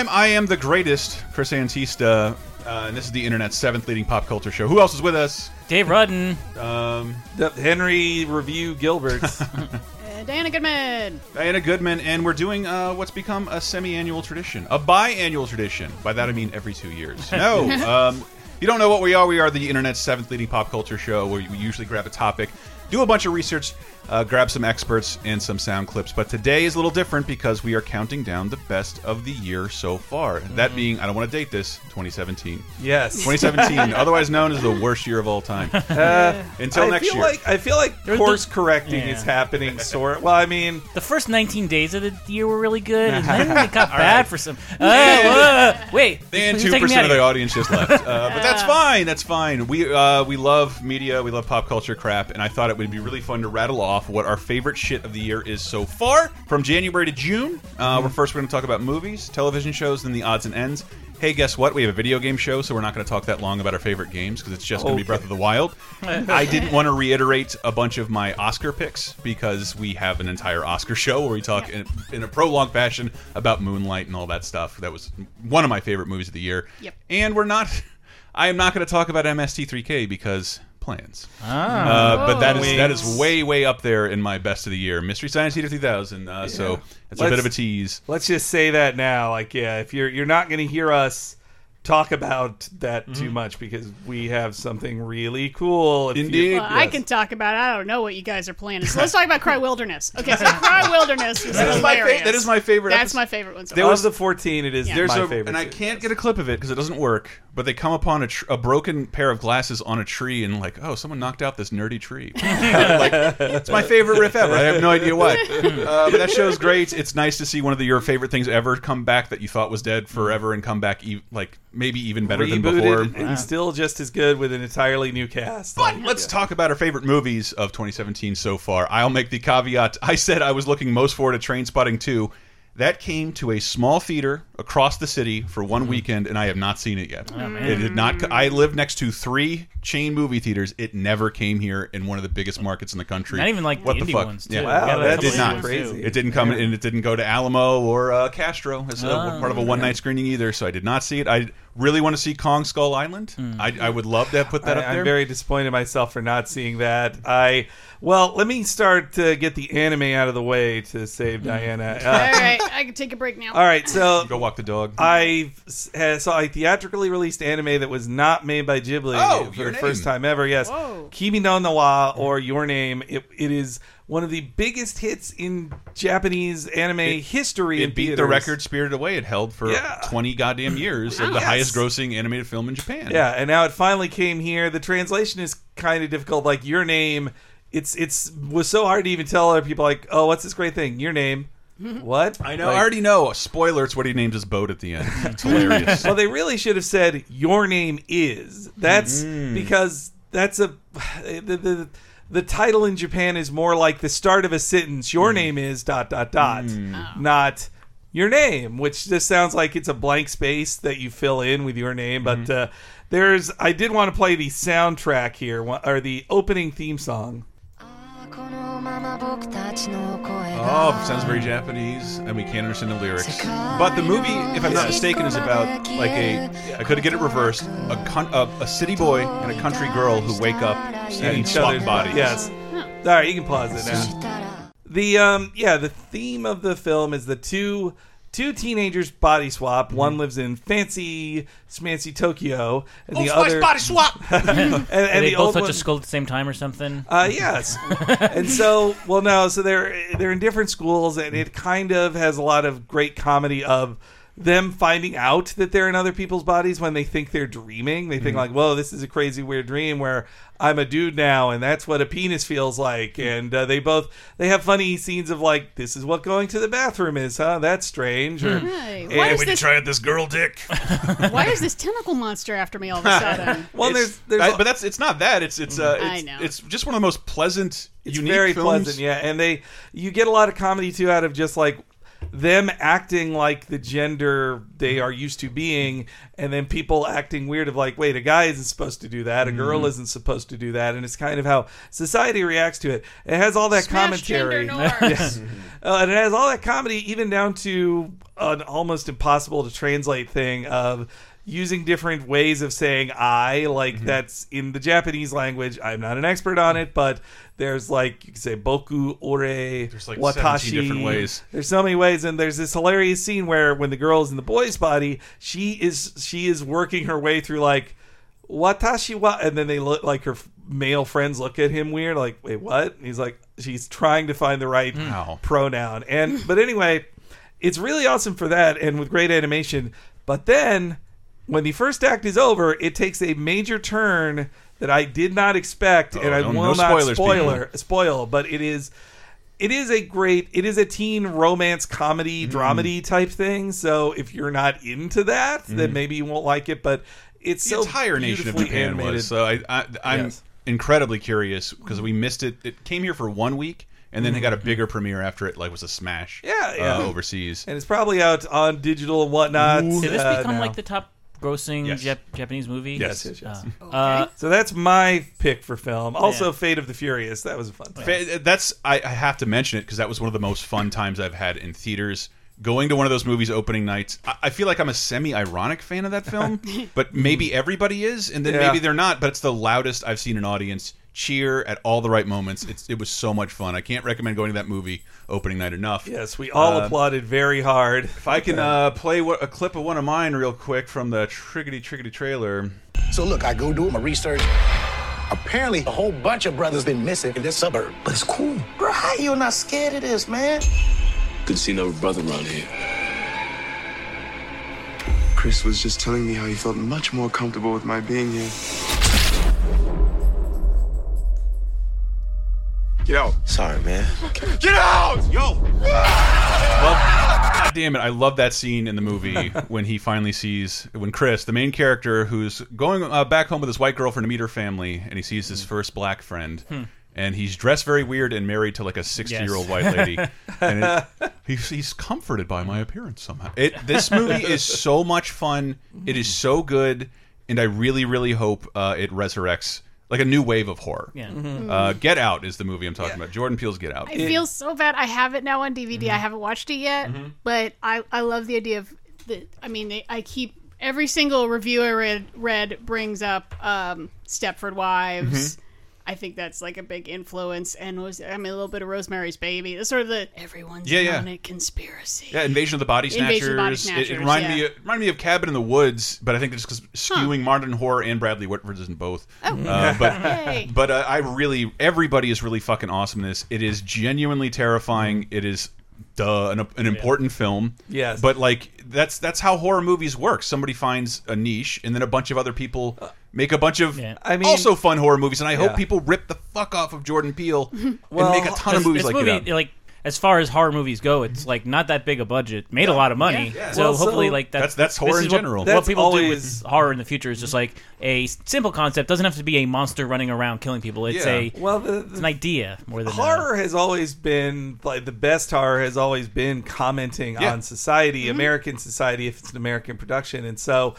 Time. I am the greatest, Chris Antista, uh, and this is the internet's seventh leading pop culture show. Who else is with us? Dave Rudden. Um, The Henry Review Gilbert. Uh, Diana Goodman. Diana Goodman, and we're doing uh, what's become a semi-annual tradition, a biannual tradition. By that I mean every two years. No, um, you don't know what we are. We are the internet's seventh leading pop culture show, where we usually grab a topic, do a bunch of research, uh, grab some experts and some sound clips. But today is a little different because we are counting down the best of the year so far. That being, I don't want to date this, 2017. yes. 2017, otherwise known as the worst year of all time. Uh, Until I next feel year. like I feel like There's course the- correcting Yeah. is happening. Sort. Well, I mean, The first 19 days of the year were really good, and then it got bad for some. Uh, wait. And 2% of the audience just left, uh, but that's fine. That's fine. We uh, we love media, we love pop culture crap, and I thought it would be really fun to rattle off what our favorite shit of the year is so far from January to June. Uh, We're first we're going to talk about movies, television shows, then the odds and ends. Hey, guess what? We have a video game show, so we're not going to talk that long about our favorite games because it's just going to be Breath of the Wild. I didn't want to reiterate a bunch of my Oscar picks because we have an entire Oscar show where we talk in, in a prolonged fashion about Moonlight and all that stuff. That was one of my favorite movies of the year. Yep. And we're not. I am not going to talk about MST3K because plans. Ah. Uh, but that is that is way way up there in my best of the year. Mystery Science Theater 3000. Uh, So it's a Let's- bit of a tease. let's just say that now. Like, yeah, if you're you're not going to hear us talk about that Mm-hmm. too much because we have something really cool. If you- Indeed. Well, I can talk about. I don't know what you guys are planning. So let's talk about Cry Wilderness. Okay, so Cry Wilderness is That is my fa- hilarious. that is my favorite That's episode. my favorite one. So There was- the 14, it is Yeah. There's my a, favorite. and I can't get a clip of it because it doesn't work. But they come upon a, tr a broken pair of glasses on a tree, and like, oh, someone knocked out this nerdy tree. like, it's my favorite riff ever. I have no idea what. Uh, but that show's great. It's nice to see one of the, your favorite things ever come back that you thought was dead forever and come back, e like maybe even better than before. Rebooted and still just as good with an entirely new cast. But Like, let's yeah. talk about our favorite movies of 2017 so far. I'll make the caveat. I said I was looking most forward to Trainspotting 2. That came to a small theater across the city for one weekend, and I have not seen it yet. it did not. I live next to three chain movie theaters. It never came here in one of the biggest markets in the country. Not even like what the the indie fuck? ones, too. Yeah. Wow, got that did not. Crazy. It didn't come, and it didn't go to Alamo or uh, Castro as a, Oh. part of a one night screening either. So I did not see it. I really want to see Kong Skull Island. I, I would love to put that I, up there. I'm very disappointed in myself for not seeing that. I well, let me start to get the anime out of the way to save Diana. All Uh, right, I can take a break now. all right, so Go walk the dog. I saw a theatrically released anime that was not made by Ghibli Oh, for Your the first time ever. Yes, Whoa. Kimi no Na wa or Your Name. It, it is one of the biggest hits in Japanese anime history. in it beat the record Spirited Away it held for Yeah. 20 goddamn years ah, of the Yes. highest grossing animated film in Japan. Yeah, and now it finally came here. The translation is kind of difficult. Like your name, it's it's was so hard to even tell other people. Like, oh, what's this great thing? Your name. Mm-hmm. What? I know. Like- I already know. Spoiler, it's what he names his boat at the end. It's hilarious. well, they really should have said your name is. That's mm-hmm. because that's a the, the the title in Japan is more like the start of a sentence. Your mm-hmm. name is dot dot dot, oh. not your name, which just sounds like it's a blank space that you fill in with your name. But uh, there's I did want to play the soundtrack here or the opening theme song. Oh, sounds very Japanese, and we can't understand the lyrics. But the movie, if I'm not mistaken, is about like a. I could get it reversed. A, con- a, a city boy and a country girl who wake up and each swap other's bodies. Yes. All right, you can pause it now. The um yeah, the theme of the film is the two two teenagers body swap. One lives in fancy smancy Tokyo, and the other body swap. and, and Are they the both old touch one, a school at the same time or something? uh, yes, and so well no, so they're they're in different schools, and it kind of has a lot of great comedy of them finding out that they're in other people's bodies when they think they're dreaming. They think like, "Whoa, this is a crazy weird dream where I'm a dude now, and that's what a penis feels like." And uh, they both they have funny scenes of like, "This is what going to the bathroom is, huh? That's strange." Or, Hey, and- why, is this, Try out this girl dick. why is this tentacle monster after me all of a sudden? well, there's there's I- but that's it's not that. It's it's uh, I it's, know. it's just one of the most pleasant, it's unique very films. pleasant yeah and they you get a lot of comedy too out of just like them acting like the gender they are used to being and then people acting weird of like wait a guy isn't supposed to do that a Mm-hmm. girl isn't supposed to do that and it's kind of how society reacts to it it has all that Smash commentary gender norms. yes. Uh, and it has all that comedy even down to an almost impossible to translate thing of using different ways of saying I, like Mm-hmm. that's in the Japanese language. I'm not an expert on it, but there's like you can say boku ore There's like watashi 17 different ways. There's so many ways, and there's this hilarious scene where when the girl is in the boy's body, she is she is working her way through like watashi wa, and then they look like her male friends look at him weird, like wait what? And he's like she's trying to find the right Wow. pronoun, and but anyway, it's really awesome for that, and with great animation. But then when the first act is over, it takes a major turn that I did not expect, and I no- will no not spoilers, spoiler spoil, but it is it is a great it is a teen romance comedy Mm-hmm. dramedy type thing so if you're not into that then maybe you won't like it but it's Mm-hmm. The so entire nation of Japan animated. was. So I, I I'm Yes. incredibly curious because we missed it. It came here for one week. And then they got a bigger premiere after it, like was a smash. Mm-hmm. Yeah, yeah. Uh, overseas. and it's probably out on digital and whatnot Did this uh, become now. like the top grossing Yes. Jap- Japanese movie? yes yes yes Uh, uh, so that's my pick for film also Yeah. fate of the furious that was a fun time. Fa- That's I, I have to mention it because that was one of the most fun times I've had in theaters. Going to one of those movies opening nights, I, I feel like I'm a semi-ironic fan of that film, but maybe everybody is, and then Yeah. maybe they're not. But it's the loudest I've seen an audience cheer at all the right moments. It's, it was so much fun. I can't recommend going to that movie opening night enough. yes we all Uh, applauded very hard If I can uh, play what, a clip of one of mine real quick from the Triggity Triggity trailer. So look, I go do my research. Apparently, a whole bunch of brothers been missing in this suburb. But it's cool. Bro, how you not scared of this, man? Good to see another brother around here. Chris was just telling me how he felt much more comfortable with my being here. Get out. Sorry, man. Get out! Yo! God damn it! I love that scene in the movie when he finally sees when Chris, the main character, who's going uh, back home with his white girlfriend to meet her family, and he sees his first black friend, and he's dressed very weird and married to like a sixty-year-old white lady, and it, he's, he's comforted by my appearance somehow. It this movie is so much fun. It is so good, and I really, really hope uh, it resurrects. Like a new wave of horror. yeah. Mm-hmm. Uh, mm-hmm. Get Out is the movie I'm talking about. Jordan Peele's Get Out. I feel so bad. I have it now on DVD. I mm-hmm. haven't watched it yet, but I, I love the idea of the. I mean, they, I keep every single review I read read brings up um, Stepford Wives. I think that's like a big influence, and was I mean a little bit of Rosemary's Baby. That's sort of the everyone's Yeah, yeah. on it conspiracy. Yeah, Invasion of the Body Snatchers. Invasion the Body It- It, reminded yeah. me of, reminded me of Cabin in the Woods, but I think it's because skewing modern horror and Bradley Whitford is in both. Uh, but Yay. but uh, I really everybody is really fucking awesome in this. It is genuinely terrifying. It is duh an, an important film. Yes. but like that's that's how horror movies work. Somebody finds a niche, and then a bunch of other people. Make a bunch of Yeah. I mean- also fun horror movies, and I Yeah. hope people rip the fuck off of Jordan Peele and Well, make a ton of movies this like movie, Get Out. like as far as horror movies go, it's like not that big a budget, made a lot of money. So Well, so hopefully, like That's- that's that's horror in is what- general. What, That's people do with horror in the future is just like a simple concept. Doesn't have to be a monster running around killing people. It's Yeah. a well the, it's an idea more than a- horror has always been like the best horror has always been commenting Yeah. on society mm-hmm. american society if it's an american production and so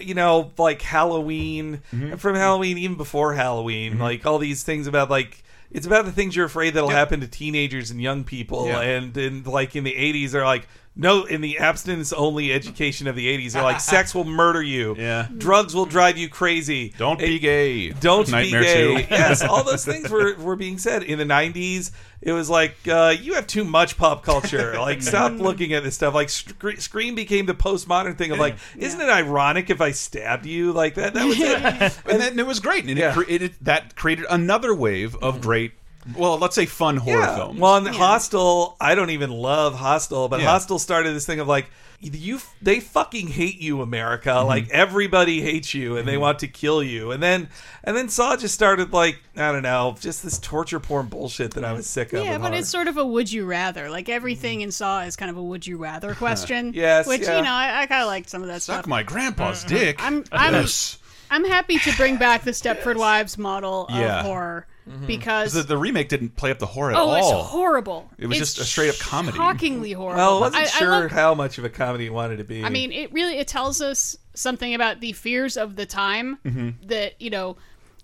you know like halloween Mm-hmm. from halloween even before halloween like all these things about like it's about the things you're afraid that'll happen to teenagers and young people Yeah. and and like in the 80s they're like no in the abstinence only education of the 80s they're like sex will murder you Yeah. drugs will drive you crazy Don't be gay. don't Nightmare be gay. 2. yes, all those things were, were being said in the '90s. It was like uh, you have too much pop culture. Like, stop looking at this stuff. Like, Sc- Scream became the postmodern thing of like, isn't it ironic if I stabbed you like that? That was it. and then it was great, and Yeah. it created that created another wave of great well, let's say fun horror yeah. films. Well, and Hostel, I don't even love Hostel, but Yeah. Hostel started this thing of like, you, they fucking hate you, America. Mm-hmm. Like everybody hates you, and they mm-hmm. want to kill you. And then, and then Saw just started like, I don't know, just this torture porn bullshit that I was sick of. Yeah, but horror. it's sort of a would you rather. Like everything mm-hmm. in Saw is kind of a would you rather question. Yes, Which, yeah. you know, I, I kind of liked some of that Suck stuff. my grandpa's mm-hmm. dick. I'm- I'm- yes. I'm happy to bring back the Stepford Wives model of Yeah. horror because The, the remake didn't play up the horror at oh, all. it's horrible. It was It's just a straight up comedy. Shockingly horrible. well, I wasn't I- I sure love- how much of a comedy it wanted to be. I mean, it really it tells us something about the fears of the time Mm-hmm. that you know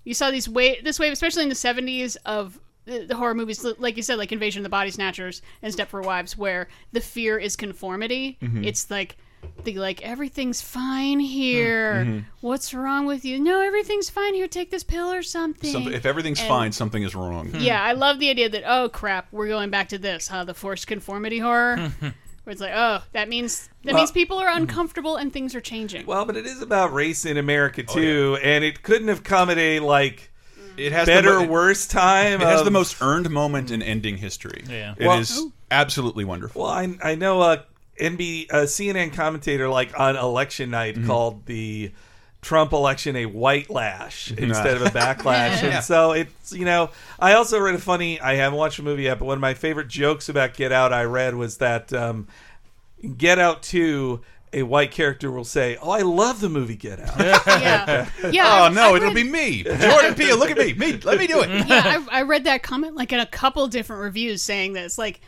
you saw these wave this wave, especially in the seventies of the, the horror movies, like you said, like Invasion of the Body Snatchers and Stepford Wives, where the fear is conformity. Mm-hmm. It's like the like everything's fine here. Mm-hmm. What's wrong with you? No, everything's fine here. Take this pill or something. Something- if everything's And- fine, something is wrong. Yeah, I love the idea that oh crap, we're going back to this, huh? The forced conformity horror. Where it's like, oh, that means that Well- means people are mm-hmm. uncomfortable and things are changing. well, but it is about race in America Oh, too, and it couldn't have come at a like It has better the or worse time. It has the most earned moment in mm. ending history. Yeah. It is Well- absolutely wonderful. Well, I I know a NB a CNN commentator like on election night Mm-hmm. called the Trump election a white lash instead of a backlash, Yeah. and so it's you know I also read a funny I haven't watched the movie yet, but one of my favorite jokes about Get Out I read was that um, Get Out two. A white character will say, "Oh, I love the movie Get Out." yeah, yeah. oh I- no, I it'll be me, Jordan Peele. Look at me, me. Let me do it. yeah, I, I read that comment like in a couple different reviews saying this. Like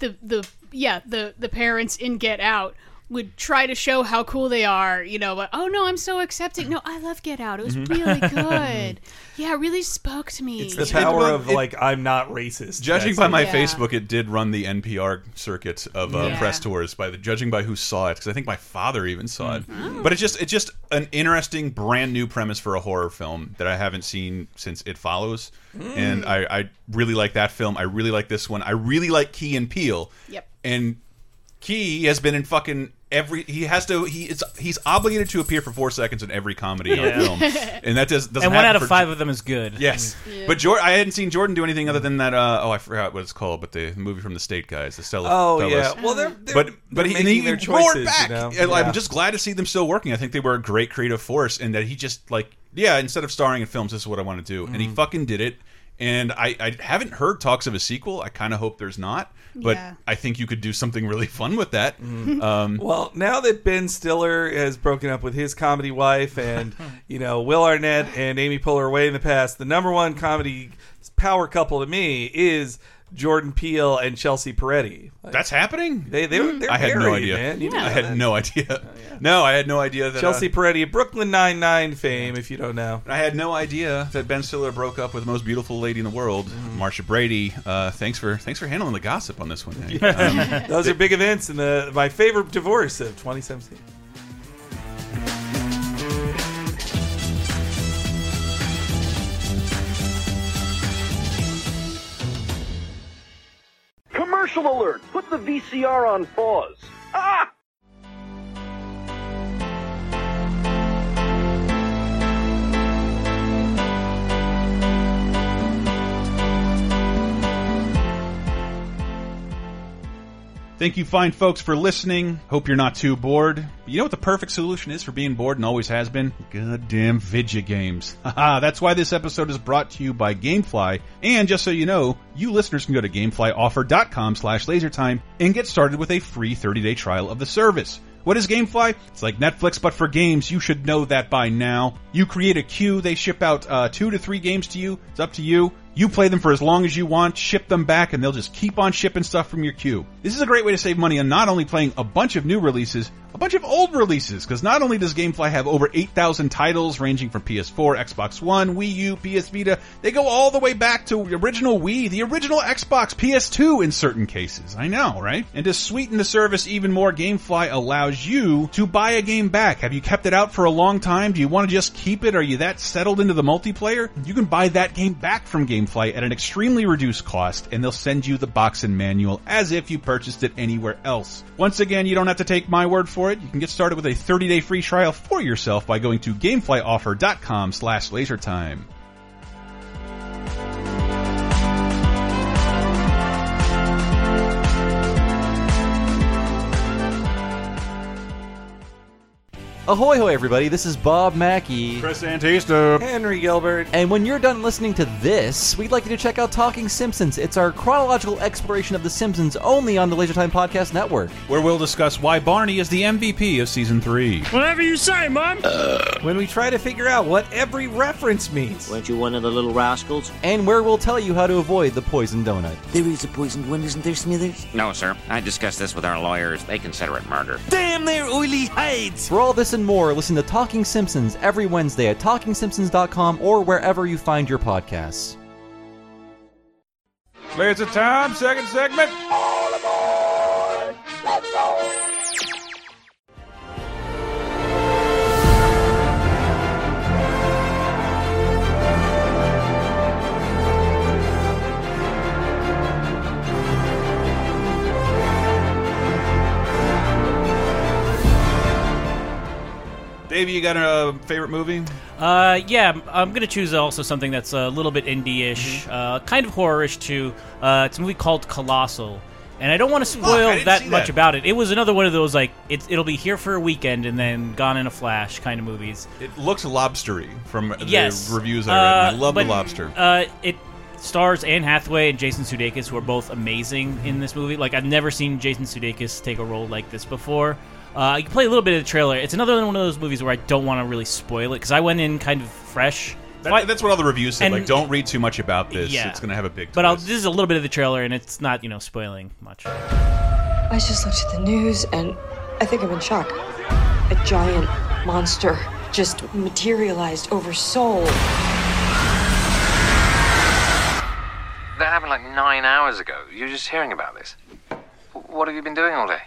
the the yeah the the parents in Get Out would try to show how cool they are, you know. But oh no, I'm so accepting. No, I love Get Out. It was really good. Yeah, it really spoke to me. It's the power It- of it- like I'm not racist. Judging by my Yeah. Facebook, it did run the NPR circuit of uh, Yeah. press tours. By the judging by who saw it, because I think my father even saw it. Mm. But it's just it's just an interesting, brand new premise for a horror film that I haven't seen since It Follows, Mm. and I, I really like that film. I really like this one. I really like Key and Peele. Yep. And Key has been in fucking every. He has to. He it's He's obligated to appear for four seconds in every comedy or Yeah. film, and that does doesn't. and one out of for- five of them is good. Yes, but Jordan, I hadn't seen Jordan do anything other than that. Uh, oh, I forgot what it's called, but the movie from the State guys, the Stella. Oh Fellas. yeah, well they're, they're But but they're he, and making he their roared choices, back. You know? And Yeah. I'm just glad to see them still working. I think they were a great creative force, and that he just like yeah, instead of starring in films, this is what I want to do, and Mm-hmm. he fucking did it. And I, I haven't heard talks of a sequel. I kind of hope there's not, but Yeah. I think you could do something really fun with that. Mm-hmm. Um, Well, now that Ben Stiller has broken up with his comedy wife, and you know Will Arnett and Amy Poehler away in the past, the number one comedy power couple to me is Jordan Peele and Chelsea Peretti. Like, that's happening. they they were they're I had no idea. Man. You Yeah. know I had that. no idea. No, I had no idea that uh, Chelsea Peretti, Brooklyn Nine Nine fame, if you don't know. I had no idea that Ben Stiller broke up with the most beautiful lady in the world, Mm-hmm. Marcia Brady. Uh, thanks for thanks for handling the gossip on this one. Hank. Um, Those are big events in the my favorite divorce of 2017. Commercial alert! Put the VCR on pause. Ah! Thank you, fine folks, for listening. Hope you're not too bored. But you know what the perfect solution is for being bored and always has been? Goddamn video games. That's why this episode is brought to you by Gamefly. And just so you know, you listeners can go to gameflyoffer.com slash lasertime and get started with a free 30-day trial of the service. What is GameFly? It's like Netflix, but for games. You should know that by now. You create a queue. They ship out uh, two to three games to you. It's up to you. You play them for as long as you want, ship them back, and they'll just keep on shipping stuff from your queue. This is a great way to save money on not only playing a bunch of new releases, a bunch of old releases, because not only does GameFly have over 8,000 titles ranging from PS4, Xbox One, Wii U, PS Vita, they go all the way back to original Wii, the original Xbox, PS2 in certain cases. I know, right? And to sweeten the service even more, GameFly allows you to buy a game back. Have you kept it out for a long time? Do you want to just keep it? Are you that settled into the multiplayer? You can buy that game back from GameFly at an extremely reduced cost, and they'll send you the box and manual as if you purchased it anywhere else. Once again, you don't have to take my word it. You can get started with a 30-day free trial for yourself by going to gameflyoffer.com slash lasertime. Ahoy, hoy, everybody. This is Bob Mackey. Chris Antista. Henry Gilbert. And when you're done listening to this, we'd like you to check out Talking Simpsons. It's our chronological exploration of The Simpsons only on the Laser Time Podcast Network. Where we'll discuss why Barney is the MVP of season three. Whatever you say, Mom. Uh, when we try to figure out what every reference means. Weren't you one of the little rascals? And where we'll tell you how to avoid the poison donut. There is a poisoned one, isn't there, Smithers? No, sir. I discussed this with our lawyers. They consider it murder. Damn their oily hides! For all this and more, listen to Talking Simpsons every Wednesday at TalkingSimpsons.com or wherever you find your podcasts. Laser time, second segment. Davey, you got a favorite movie? Uh, yeah, I'm- gonna choose also something that's a little bit indie-ish, Mm-hmm. uh, kind of horror-ish too. Uh, it's a movie called Colossal, and I don't want to spoil didn't that much that. about it. It was another one of those like it's it'll be here for a weekend and then gone in a flash kind of movies. It looks lobstery from Yes, the reviews I read. I Uh, love the lobster. Uh, it stars Anne Hathaway and Jason Sudeikis, who are both amazing in this movie. Like I've never seen Jason Sudeikis take a role like this before. Uh, you can play a little bit of the trailer. It's another one of those movies where I don't want to really spoil it because I went in kind of fresh. That- that's what all the reviews said. and- like, don't read too much about this. Yeah. It's going to have a big. But I'll, this is a little bit of the trailer, and it's not you know spoiling much. I just looked at the news and I think I'm in shock. A giant monster just materialized over Seoul. That happened like nine hours ago. You're just hearing about this. What have you been doing all day?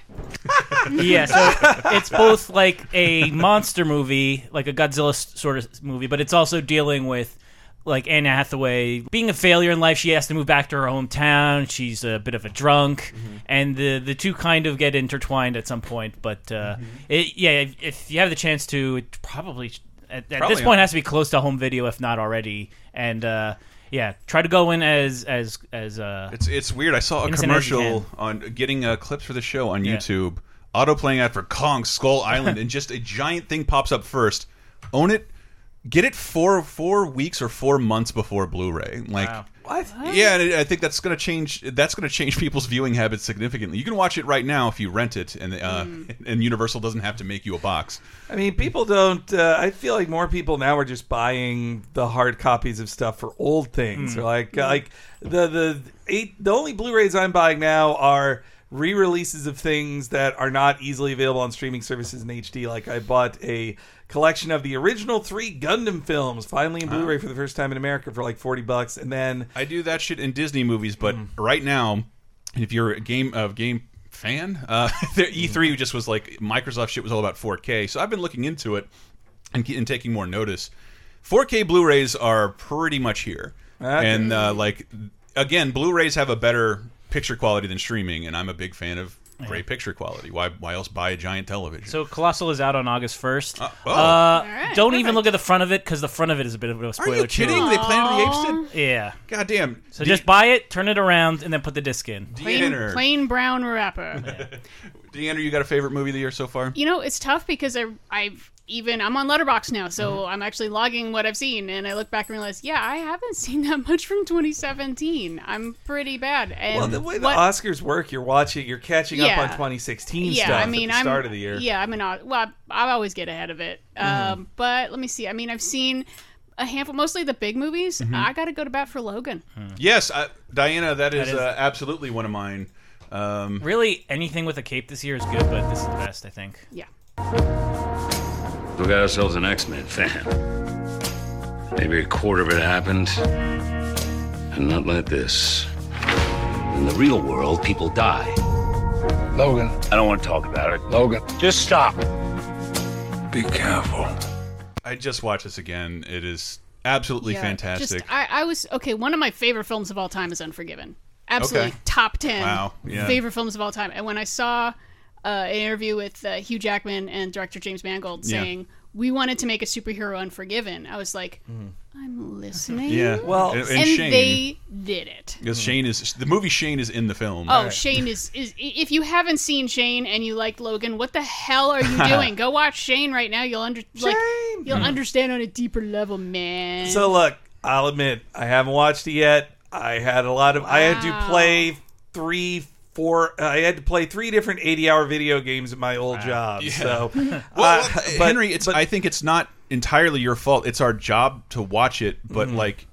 yeah, so it's both like a monster movie, like a Godzilla sort of movie, but it's also dealing with like Anne Hathaway being a failure in life. She has to move back to her hometown. She's a bit of a drunk, and the the two kind of get intertwined at some point. But uh, it, yeah, if, if you have the chance to, it probably at, at Probably this point on- has to be close to home video, if not already. And uh, yeah, try to go in as as as uh, It's it's weird. I saw a innocent as you commercial on getting uh, clips for the show on Yeah. YouTube. Auto playing ad for Kong Skull Island, and just a giant thing pops up first. Own it. Get it four four weeks or four months before Blu-ray. Like Wow. What? Yeah, and I think that's going to change. That's going to change people's viewing habits significantly. You can watch it right now if you rent it, and uh, and Universal doesn't have to make you a box. I mean, people don't. Uh, I feel like more people now are just buying the hard copies of stuff for old things. Or like, like the the eight. The only Blu-rays I'm buying now are re-releases of things that are not easily available on streaming services in HD. Like I bought a collection of the original three Gundam films, finally in Blu-ray for the first time in America for like forty bucks, and then I do that shit in Disney movies, but right now, if you're a game of game fan, uh, the E3 just was like Microsoft shit was all about 4K. So I've been looking into it and, and taking more notice. 4K Blu-rays are pretty much here, Okay. and uh, like again, Blu-rays have a better picture quality than streaming, and I'm a big fan of great picture quality. Why why else buy a giant television? So Colossal is out on August first. Uh, oh. don't even look at the front of it because the front of it is a bit of a spoiler. Are you kidding? too. They Planet of the Apes did? Yeah. God damn. So just buy it, turn it around, and then put the disc in. Plain, Diana. plain brown wrapper. Diana, you got a favorite movie of the year so far? You know, it's tough because I, I've even I'm on Letterboxd now, so Mm-hmm. I'm actually logging what I've seen, and I look back and realize, yeah, I haven't seen that much from 2017. I'm pretty bad. And well, the way the what- Oscars work, you're watching, you're catching up on 2016 yeah, stuff I mean, at the I'm start of the year. Yeah, I'm an odd. Well, I, I always get ahead of it. Mm-hmm. Um, but let me see. I mean, I've seen a handful, mostly the big movies. Mhm. I got to go to bat for Logan. Yes, uh, Diana, that is, is- Uh, absolutely one of mine. Um, Really, anything with a cape this year is good, but this is the best, I think. Yeah. We got ourselves an X-Men fan. Maybe a quarter of it happened, and not like this. In the real world, people die. Logan. I don't want to talk about it. Logan. Just stop. Be careful. I just watched this again. It is absolutely Yeah, fantastic. Just, I, I was okay. One of my favorite films of all time is Unforgiven. Absolutely Okay. top ten Wow, yeah. favorite films of all time. And when I saw uh, an interview with uh, Hugh Jackman and director James Mangold Yeah. saying we wanted to make a superhero Unforgiven. I was like, I'm listening. Yeah. Well, and, and, and Shane. they did it. because Shane is the movie. Shane is in the film. Oh, Shane is is if you haven't seen Shane and you liked Logan, what the hell are you doing? Go watch Shane right now. You'll under like you'll understand on a deeper level, man. So look, I'll admit I haven't watched it yet. I had a lot of. I had to play three, four. I had to play three different eighty-hour video games at my old job. So, Well, uh, but- Henry, it's. I think it's not entirely your fault. It's our job to watch it, but Mm-hmm. like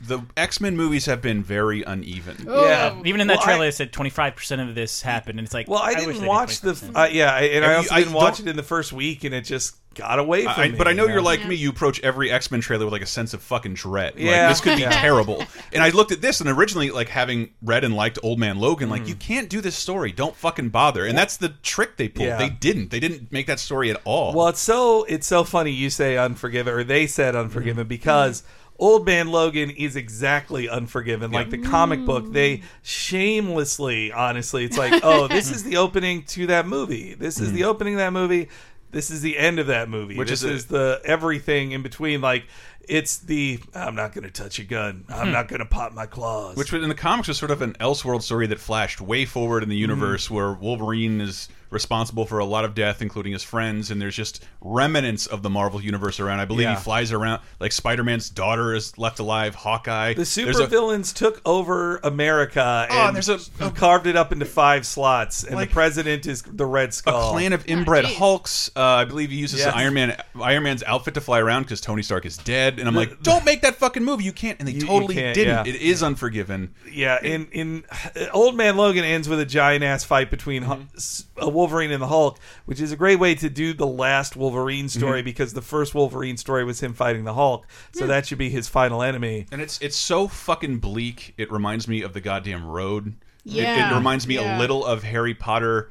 the X Men movies have been very uneven. yeah. Even in that Well, trailer, I- it said 25% of this happened, and it's like, Well, I wish didn't they watch did the. 20%. Uh, yeah, I, and I also you- didn't watch it in the first week, and it just got away from I, me. but I know you you're like me. You approach every X Men trailer with like a sense of fucking dread. Yeah. like, this could be Yeah. terrible. And I looked at this, and originally, like having read and liked Old Man Logan, Mm. like you can't do this story. Don't fucking bother. And that's the trick they pulled. Yeah. They didn't. They didn't make that story at all. Well, it's so it's so funny you say Unforgiven, or they said Unforgiven, Mm-hmm. because Old Man Logan is exactly Unforgiven. Like the comic book, mm. they shamelessly, honestly, it's like, oh, this is the opening to that movie. This is the mm. opening of that movie. This is the end of that movie. Mm-hmm. Which this is a- is the everything in between. Like it's the I'm not going to touch a gun. I'm hmm. not going to pop my claws. Which in the comics was sort of an Elseworld story that flashed way forward in the mm-hmm. universe, where Wolverine is responsible for a lot of death, including his friends, and there's just remnants of the Marvel universe around. I believe Yeah. he flies around like Spider-Man's daughter is left alive, Hawkeye. The There's a- supervillains took over America Oh, and and there's a- carved it up into five slots, and Like- the president is the Red Skull. a clan of inbred Hulks. Uh, I believe he uses Yes. Iron Man Iron Man's outfit to fly around because Tony Stark is dead. And I'm like, don't make that fucking movie. You can't. And they You- you totally can't, didn't. yeah. It is Unforgiven. Yeah, in in Old Man Logan ends with a giant ass fight between Hu- s- uh, Wolverine and the Hulk, which is a great way to do the last Wolverine story Mhm. because the first Wolverine story was him fighting the Hulk, so that should be his final enemy. And it's it's so fucking bleak. It reminds me of the goddamn road. It- It, reminds me yeah. a little of Harry Potter.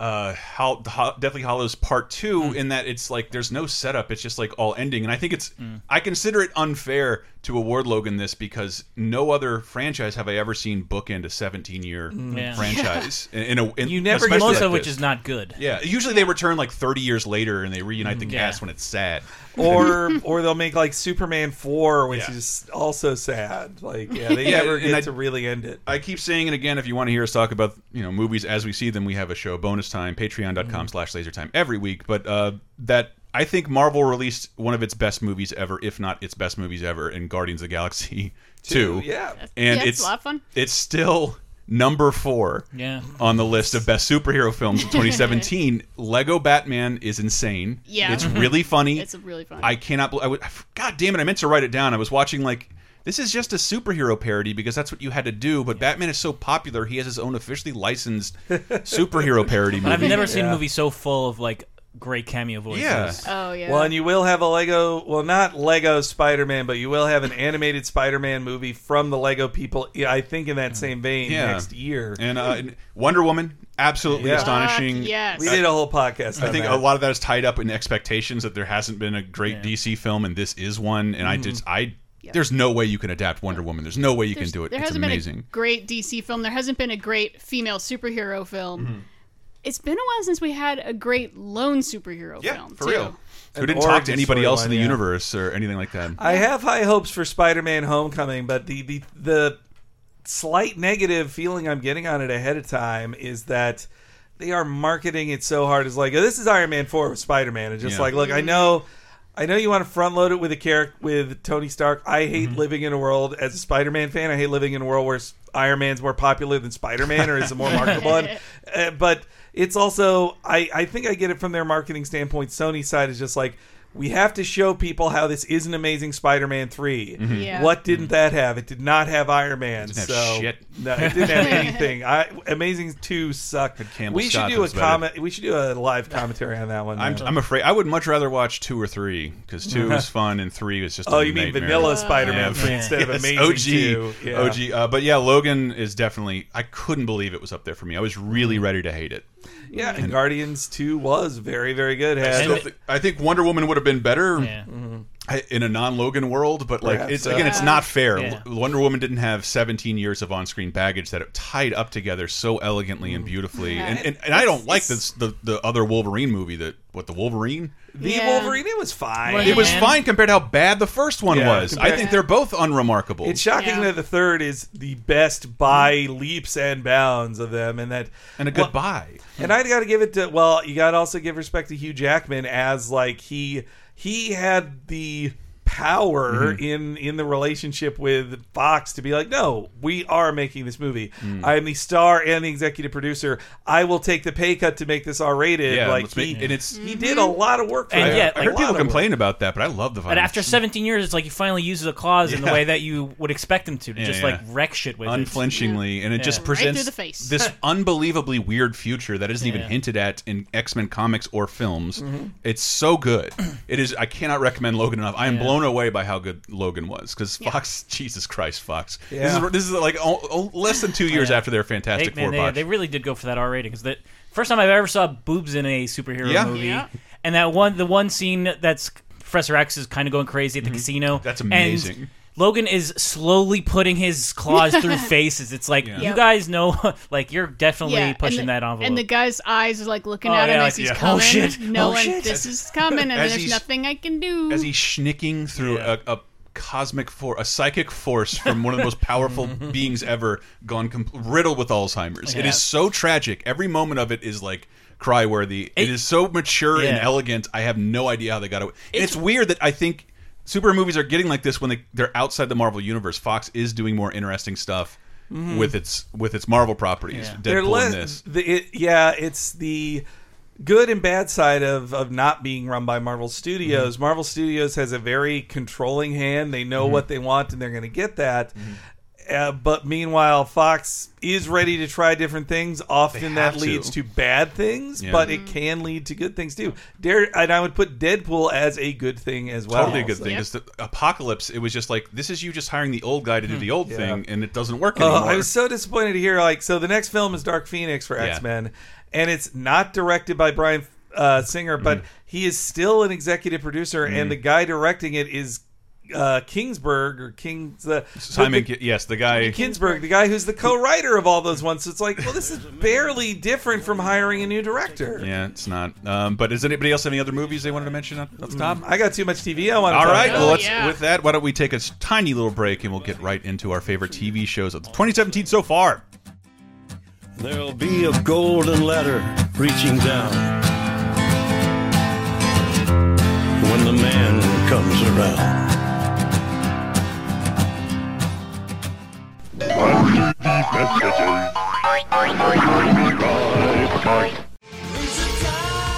Uh, how, Ho- Deathly Hallows Part Two, Hmm. in that it's like there's no setup; it's just like all ending. And I think it's, Hmm. I consider it unfair to award Logan this because no other franchise have I ever seen bookend a 17 year Hmm. Yeah. franchise. in, in a, in, You never- most like of which is not good. Yeah, usually they return like 30 years later and they reunite the Mm. cast when it's sad. Or or they'll make like Superman four, which Yeah. is also sad. Like yeah, they Yeah, never and get I- to really end it. I keep saying it again. If you want to hear us talk about you know movies as we see them, we have a show bonus time patreon.com Mm-hmm. slash laser time every week. But uh, that I think Marvel released one of its best movies ever, if not its best movies ever, in Guardians of the Galaxy Two, two. yeah. and Yeah, it's it's a lot of fun. It's still number four Yeah. on the list of best superhero films of 2017. Lego Batman is insane. Yeah. it's really funny. It's really funny. I cannot. bel- I would. God damn it! I meant to write it down. I was watching like. This is just a superhero parody because that's what you had to do. But Batman is so popular; he has his own officially licensed superhero parody movie. I've never seen Yeah. a movie so full of like great cameo voices. Yeah. Oh yeah. Well, and you will have a Lego, well, not Lego Spider Man, but you will have an animated Spider Man movie from the Lego people, yeah, I think in that same vein Yeah. next year. And, uh, and Wonder Woman, absolutely Yeah. astonishing. Fuck yes. We did a whole podcast I on think that. a lot of that is tied up in expectations that there hasn't been a great DC film, and this is one. And I Mm-hmm. just, I, there's no way you can adapt Wonder Woman. There's no way you There's- can do it. There it's hasn't amazing. been a great DC film. There hasn't been a great female superhero film. It's been a while since we had a great lone superhero film. for too. real. Who didn't talk to anybody else in the yeah. universe or anything like that. I have high hopes for Spider Man Homecoming, but the, the, the slight negative feeling I'm getting on it ahead of time is that they are marketing it so hard. It's like, oh, this is Iron Man 4 with Spider Man. And just Yeah. like, look, I know. I know you want to front load it with a character with Tony Stark. I hate Mm-hmm. living in a world as a Spider-Man fan. I hate living in a world where Iron Man's more popular than Spider-Man or is a more marketable one. Uh, but it's also I, I think I get it from their marketing standpoint. Sony's side is just like we have to show people how this is an amazing Spider-Man 3. Mm-hmm. Yeah. What didn't mm-hmm. that have? It did not have Iron Man. Didn't have so shit. No, it didn't have anything. I, Amazing 2 sucked. Campbell We should do a was better. comment. We should do a live commentary on that one. I'm. I'm afraid I would much rather watch two or three because two is fun and three is just. Oh, a you mean nightmare. vanilla oh. Spider-Man Yeah. three instead of Yes, Amazing OG, 2. Yeah. OG. Uh, but yeah, Logan is definitely. I couldn't believe it was up there for me. I was really mm-hmm. ready to hate it. Yeah, and Guardians 2 was very, very good. I, still thi- I think Wonder Woman would have been better Yeah. Mm-hmm. I- in a non-Logan world, but like Perhaps it's so. again, it's not fair. Yeah. Wonder Woman didn't have 17 years of on-screen baggage that it tied up together so elegantly and beautifully. And, and and I don't like this the the other Wolverine movie that what the Wolverine. The Yeah. Wolverine, it was fine. It was fine compared to how bad the first one Yeah, was. I think they're both unremarkable. It's shocking that the third is the best by leaps and bounds of them, and that and a well, goodbye. And I got to give it to well, you got to also give respect to Hugh Jackman as like he he had the power Mhm. in in the relationship with Fox to be like, no, we are making this movie. Mm. I am the star and the executive producer. I will take the pay cut to make this R rated. Yeah, like he, make- and it's- he did a lot of work. For And it. yet, I like- heard people of work. complain about that, but I love the But violence. after 17 years, it's like he finally uses a claws in the way that you would expect him to, to Yeah, just yeah. like wreck shit with it. unflinchingly, and it Yeah. just presents through the face. this unbelievably weird future that isn't even hinted at in X Men comics or films. Mhm. It's so good. It is. I cannot recommend Logan enough. I am Yeah. blown away by how good Logan was because Fox. Jesus Christ, Fox. Yeah. This is this is like o o- less than two years Yeah. after their Fantastic they, man, Four they, they really did go for that R rating because the first time I've ever saw boobs in a superhero Yeah. movie, Yeah. and that one the one scene that's Professor X is kind of going crazy at the casino. Mm-hmm. That's and amazing. Logan is slowly putting his claws through faces. It's like Yeah. you guys know, like you're definitely Yeah, and pushing the- that envelope. And the guy's eyes are like looking Oh, at him yeah, as like, he's yeah. Oh, coming, Oh, shit. knowing Oh, shit. this is coming, and As there's he's- nothing I can do. as he's schnicking through a, a cosmic force, a psychic force from one of the most powerful mhm. beings ever, gone com riddled with Alzheimer's. It Yeah. is so tragic. Every moment of it is like cry worthy. it is so mature and Yeah. elegant. I have no idea how they got it. And it's weird that I think superhero movies are getting like this when they they're outside the Marvel universe. Fox is doing more interesting stuff. Mhm. With its with its Marvel properties, They're Deadpool le- and this. The, it, yeah, it's the good and bad side of of not being run by Marvel Studios. Mm-hmm. Marvel Studios has a very controlling hand. They know Mhm. what they want and they're going to get that. Mm-hmm. Uh, but meanwhile, Fox is ready to try different things. Often that have leads to. to bad things, Yeah. but it can lead to good things too. Dare and I would put Deadpool as a good thing as well. totally a good So- thing. Because the apocalypse, it was just like this is you just hiring the old guy to do the old Yeah. thing, and it doesn't work Oh, anymore. I was so disappointed to hear like so the next film is Dark Phoenix for X Men, and it's not directed by Brian uh, Singer, but he is still an executive producer, Mhm. and the guy directing it is uh, Kingsburg or Kings uh, Simon, the- yes, the guy. Kingsburg, the guy who's the co-writer of all those ones. So it's like, well, this is barely different from hiring a new director. Yeah, it's not. Um, but does anybody else have any other movies they wanted to mention at the top? I got too much TV. I want. All to right. About. Well, let's, with that, why don't we take a tiny little break and we'll get right into our favorite TV shows of 2017 so far. There'll be a golden ladder reaching down when the man comes around.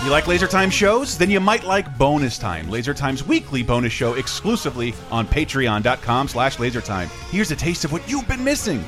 You like Laser Time shows? Then you might like Bonus Time, Laser Time's weekly bonus show exclusively on patreon.com slash lasertime. Here's a taste of what you've been missing.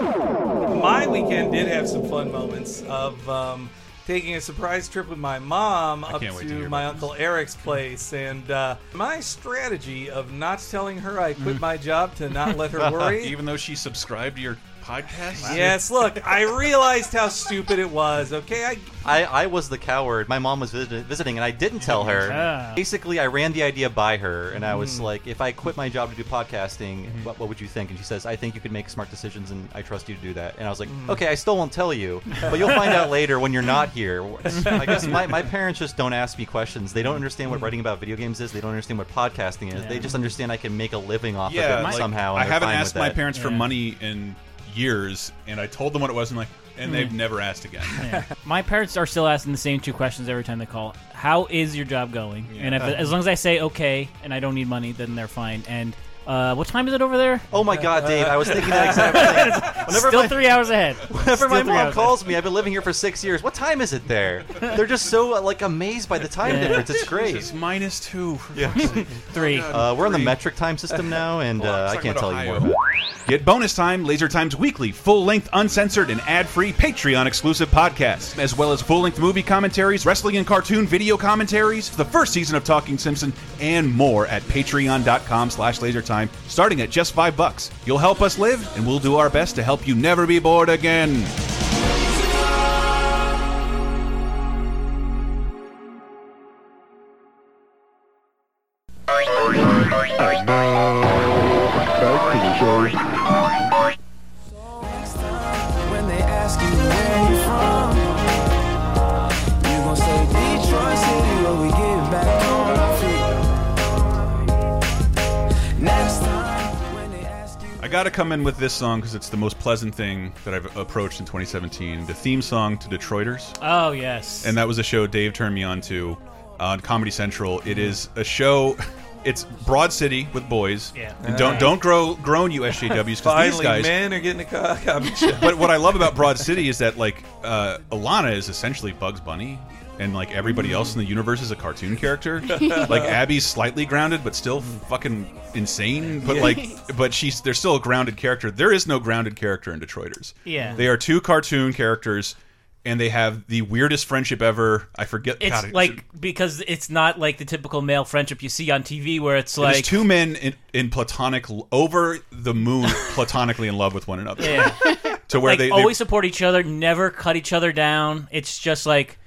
my weekend did have some fun moments of um, taking a surprise trip with my mom up to to my uncle Eric's place, and uh, my strategy of not telling her I Mm. quit my job to not let her worry. Even though she subscribed to your podcast? yes, look, I realized how stupid it was. Okay, I I, I was the coward. My mom was visit- visiting, and I didn't tell her. Ah. Basically, I ran the idea by her, and I was Mhm. like, "If I quit my job to do podcasting, Mm-hmm. what, what would you think?" And she says, "I think you could make smart decisions, and I trust you to do that." And I was like, Mhm. "Okay, I still won't tell you, but you'll find out later when you're not here." I guess my, my parents just don't ask me questions. They don't understand what writing about video games is. They don't understand what podcasting is. They just understand I can make a living off Yeah, of it like, somehow. and I they're haven't fine asked with my that. parents for money in years, and I told them what it was, and like, and they've Mm. never asked again. Yeah. My parents are still asking the same two questions every time they call. How is your job going? And if, as long as I say okay and I don't need money, then they're fine. And uh, what time is it over there? Oh my God, Dave! I was thinking that exact thing. Whenever Still my- three hours ahead. Whenever Still my mom hours calls me, I've been living here for six years. What time is it there? They're just so uh, like amazed by the time Yeah. difference. It's great. Jesus, minus two. for Yeah. Three. Oh, God, Uh, we're on the metric time system now, and Well, uh, I'm I talking can't tell about you more about it. Get Bonus Time, Laser Time's weekly, full length, uncensored, and ad free Patreon exclusive podcast, as well as full length movie commentaries, wrestling and cartoon video commentaries, the first season of Talking Simpson, and more at patreon.com slash lasertime, starting at just five bucks. You'll help us live, and we'll do our best to help you never be bored again. Come in with this song because it's the most pleasant thing that I've approached in 2017. The theme song to Detroiters. Oh yes. and that was a show Dave turned me on to on Comedy Central. It is a show. It's Broad City with boys. Yeah. And don't don't grow groan you SJWs because these Finally, guys. men are getting a co- comedy show. But what I love about Broad City is that like uh, Ilana is essentially Bugs Bunny. And like everybody else in the universe is a cartoon character. like Abby's slightly grounded, but still fucking insane. But like, but she's they're still a grounded character. There is no grounded character in Detroiters. Yeah. they are two cartoon characters, and they have the weirdest friendship ever. I forget. It's God, like because it's not like the typical male friendship you see on TV, where it's There's like two men in, in platonic, over the moon, platonically in love with one another. Yeah. to where like, they, they always support each other, never cut each other down. It's just like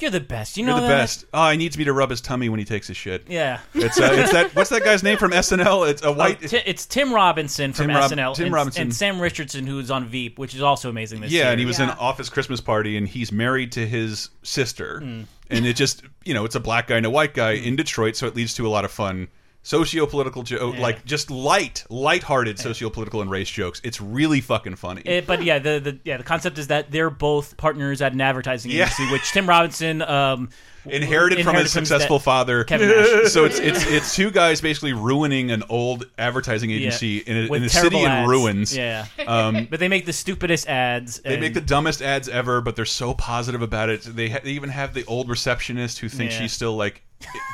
you're the best. You you're know the that? best. Oh, he needs me to rub his tummy when he takes his shit. Yeah. it's uh, it's that. What's that guy's name from SNL? It's a Oh, white. Ti- it's Tim Robinson from Tim Rob- SNL. Tim and, Robinson. and Sam Richardson, who's on Veep, which is also amazing this yeah, year. and he was in Office Christmas Party, and he's married to his sister, Hmm. and it just you know it's a black guy and a white guy in Detroit, so it leads to a lot of fun socio-political joke, like just light, light-hearted socio-political and race jokes. It's really fucking funny. It- but yeah, the, the yeah the concept is that they're both partners at an advertising Yeah. agency, which Tim Robinson um, inherited from his successful father. So it's it's it's two guys basically ruining an old advertising agency in a, in a city terrible in ruins. Yeah, Um, but they make the stupidest ads. They make the dumbest ads ever, but they're so positive about it. They, ha they even have the old receptionist who thinks Yeah. she's still like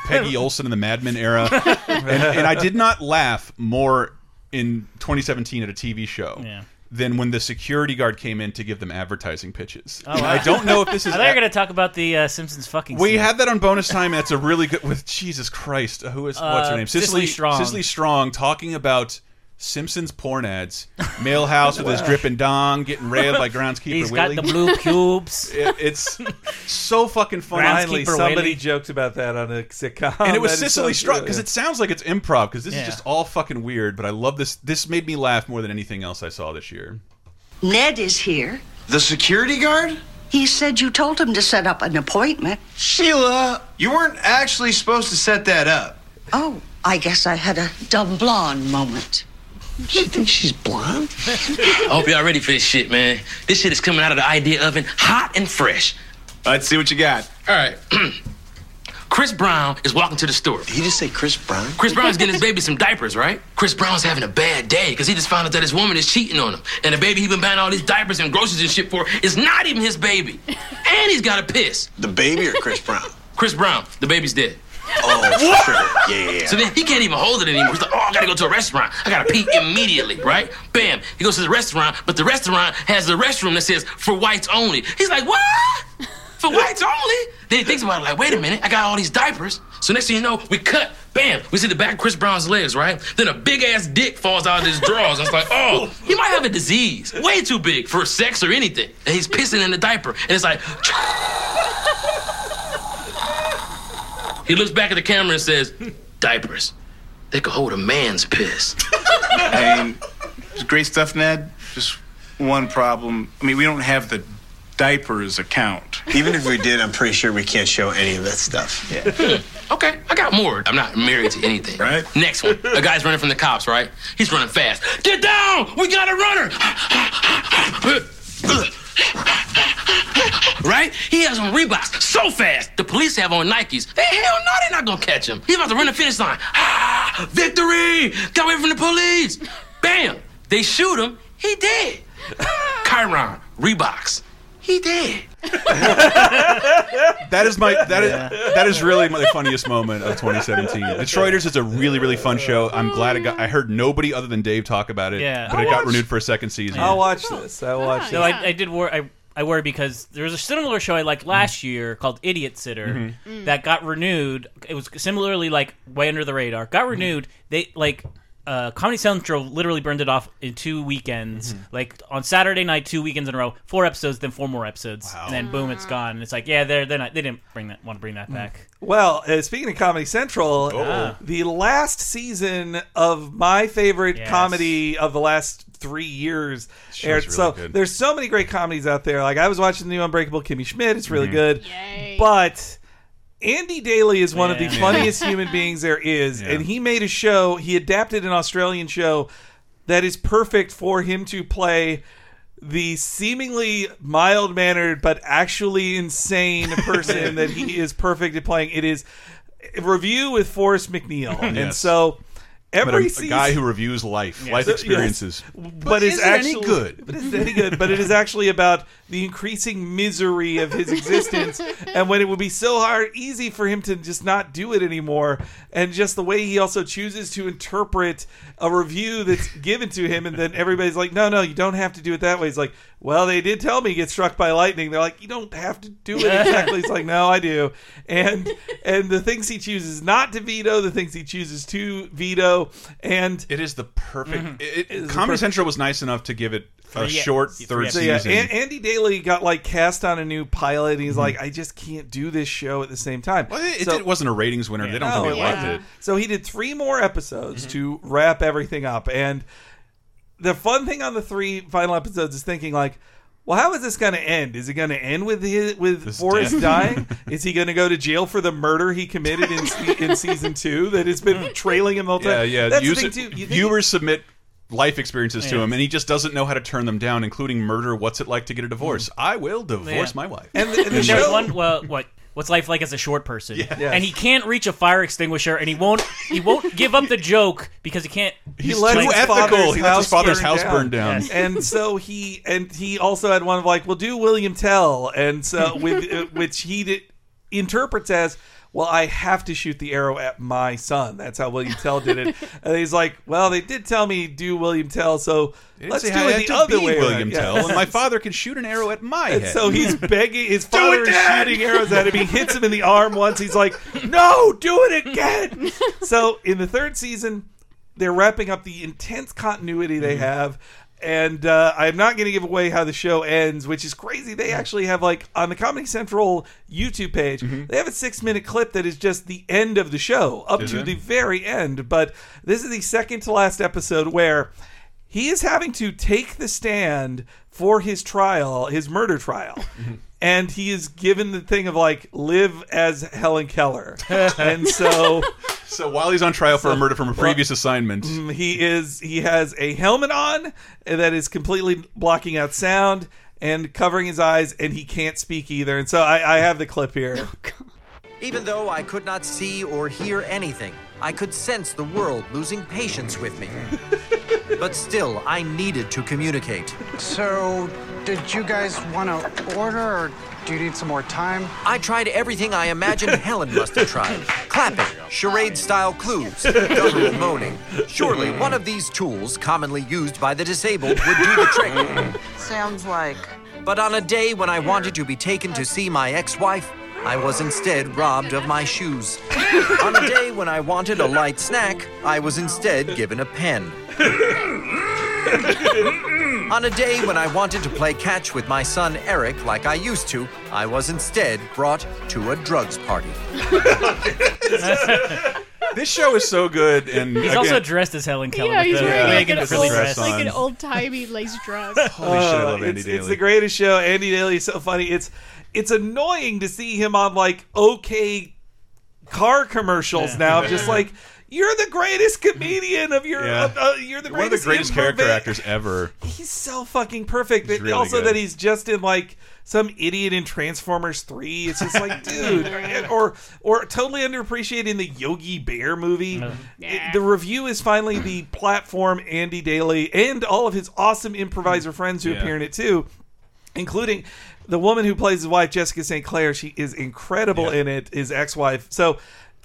Peggy Olson in the Mad Men era. and, and I did not laugh more in 2017 at a TV show. Yeah. Than when the security guard came in to give them advertising pitches. Oh, wow. I don't know if this is. I thought you were going to talk about the uh, Simpsons fucking. We scene. had that on bonus time. and That's a really good with Jesus Christ. uh, Who is what's her Uh, name? Cecily Strong. Cecily Strong talking about Simpsons porn ads. Male house with his dripping dong, getting railed by groundskeeper He's got the blue pubes. It- it's so fucking funny. Finally, somebody joked about that on a sitcom. and it was That is Cecily so Strong because yeah. it sounds like it's improv because this Yeah. is just all fucking weird. But I love this. This made me laugh more than anything else I saw this year. Ned is here. The security guard? He said you told him to set up an appointment. Sheila, you weren't actually supposed to set that up. Oh, I guess I had a dumb blonde moment. She thinks she's blonde? I hope y'all ready for this shit, man. This shit is coming out of the idea oven hot and fresh. Let's see what you got. All right. Chris Brown is walking to the store. Did he just say Chris Brown? Chris Brown's getting his baby some diapers, right? Chris Brown's having a bad day because he just found out that his woman is cheating on him. And the baby he been buying all these diapers and groceries and shit for is not even his baby. And he's got a piss. The baby or Chris Brown? Chris Brown, the baby's dead. Oh, sure. Yeah, yeah, yeah. So then he can't even hold it anymore. He's like, oh, I gotta go to a restaurant. I gotta pee immediately, right? Bam. He goes to the restaurant, but the restaurant has the restroom that says for whites only. He's like, what? For whites only? Then he thinks about it like, wait a minute, I got all these diapers. So next thing you know, we cut. Bam. We see the back of Chris Brown's legs, right? Then a big ass dick falls out of his drawers. I was like, oh, he might have a disease. Way too big for sex or anything. And he's pissing in the diaper. And it's like, He looks back at the camera and says, diapers. They could hold a man's piss. I mean, it's great stuff, Ned. Just one problem. I mean, we don't have the diapers account. Even if we did, I'm pretty sure we can't show any of that stuff. Yeah. Hmm. Okay, I got more. I'm not married to anything. Right. Next one. A guy's running from the cops, right? He's running fast. Get down! We got a runner! right? He has on Reeboks so fast. The police have on Nikes. They hell no, they're not gonna catch him. He's about to run the finish line. Ah, victory! Got away from the police. Bam! They shoot him. He dead. Chiron, Reeboks. He dead. That is my that is that is really my funniest moment of 2017. Detroiters is a really really fun show. I'm glad it got. I heard nobody other than Dave talk about it. Yeah. but I'll it got watch- renewed for a second season. I'll watch this. I'll watch No, this. I, I did worry. I, I worry because there was a similar show I liked last year called Idiotsitter Mhm. Mm. that got renewed. It was similarly like way under the radar. Got renewed. They like uh, Comedy Central literally burned it off in two weekends. Like on Saturday night, two weekends in a row, four episodes, then four more episodes, and then boom, it's gone. And it's like, yeah, they're they're not. They didn't bring that. Want to bring that back? Well, uh, speaking of Comedy Central, Oh. the last season of my favorite Yes. comedy of the last three years Show's aired. really so good. there's so many great comedies out there. Like I was watching the new Unbreakable Kimmy Schmidt. It's really Mhm. good. But Andy Daly is one of the funniest human beings there is, Yeah. and he made a show. He adapted an Australian show that is perfect for him to play the seemingly mild mannered but actually insane person that he is perfect at playing. It is a review with Forrest McNeil, and so every a, a season, guy who reviews life, life So- yes. experiences. but, it's is it any actually good? But it's any good. But it is actually about the increasing misery of his existence, and when it would be so hard, easy for him to just not do it anymore, and just the way he also chooses to interpret a review that's given to him, and then everybody's like, "No, no, you don't have to do it that way." He's like, "Well, they did tell me he gets struck by lightning." They're like, "You don't have to do it exactly." He's like, "No, I do," and and the things he chooses not to veto, the things he chooses to veto, and it is the perfect. Mm-hmm. It, it- is the Comedy perfect- Central was nice enough to give it a Three- short three third So, yeah, season. An- Andy Daly got like cast on a new pilot. And he's Mhm. like, I just can't do this show at the same time. Well, it, So- it wasn't a ratings winner. They don't No, think they it liked wasn't. it. So he did three more episodes to wrap everything up. And the fun thing on the three final episodes is thinking like, well, how is this going to end? Is it going to end with his, with Forrest death. dying? is he going to go to jail for the murder he committed in se- in season two that has been trailing him the whole time? Yeah, yeah. That's User- the thing too. You think viewers submit life experiences to Yeah. him, and he just doesn't know how to turn them down, including murder. What's it like to get a divorce? I will divorce Yeah. my wife. And the, and the There's one. Well, what? What's life like as a short person? Yes. And he can't reach a fire extinguisher, and he won't. He won't give up the joke because he can't. he let too his ethical. father's He lets his house father's burn house down. down. Yes. and so he and he also had one of like, "Well, do William Tell," and so with uh, which he did, interprets as. Well, I have to shoot the arrow at my son. That's how William Tell did it. and he's like, "Well, they did tell me do William Tell, so let's do it the other way." William around. Tell, Yeah. and my father can shoot an arrow at my And head. so he's begging. His father is shooting arrows at him. He hits him in the arm once. He's like, "No, do it again." so in the third season, they're wrapping up the intense continuity they mm-hmm. have. And uh, I'm not going to give away how the show ends, which is crazy. They mm-hmm. actually have like on the Comedy Central YouTube page, mm-hmm. they have a six minute clip that is just the end of the show up Is to it? the very end. But this is the second to last episode where he is having to take the stand for his trial, his murder trial. Mm-hmm. And he is given the thing of like live as Helen Keller, and so So while he's on trial for a murder from a well, previous assignment, mm, he is he has a helmet on that is completely blocking out sound and covering his eyes, and he can't speak either. And so I, I have the clip here. Even though I could not see or hear anything, I could sense the world losing patience with me. but still, I needed to communicate. So, did you guys want to order, or do you need some more time? I tried everything I imagined Helen must have tried clapping, charade style clues, guttural moaning. Surely one of these tools, commonly used by the disabled, would do the trick. Sounds like. But on a day when I wanted to be taken to see my ex wife, I was instead robbed of my shoes. on a day when I wanted a light snack, I was instead given a pen. On a day when I wanted to play catch with my son Eric like I used to, I was instead brought to a drugs party. this show is so good, and He's again, also dressed as Helen Keller. Yeah, with he's the wearing like wig and an, frilly old, dress. like an old timey lace dress. Holy shit, I love oh, Andy it's, Daly. it's the greatest show. Andy Daly is so funny. It's it's annoying to see him on like okay car commercials Yeah. now. Just like you're the greatest comedian of your. Yeah. Uh, uh, you're the greatest One of the greatest greatest character improv- actors ever. He's so fucking perfect. He's really also good. that he's just in like some idiot in Transformers Three. It's just like, dude, or or totally underappreciated in the Yogi Bear movie. It- the review is finally the platform Andy Daly and all of his awesome improviser friends who Yeah. appear in it too, including the woman who plays his wife, Jessica St. Clair. She is incredible in it. His ex-wife. So.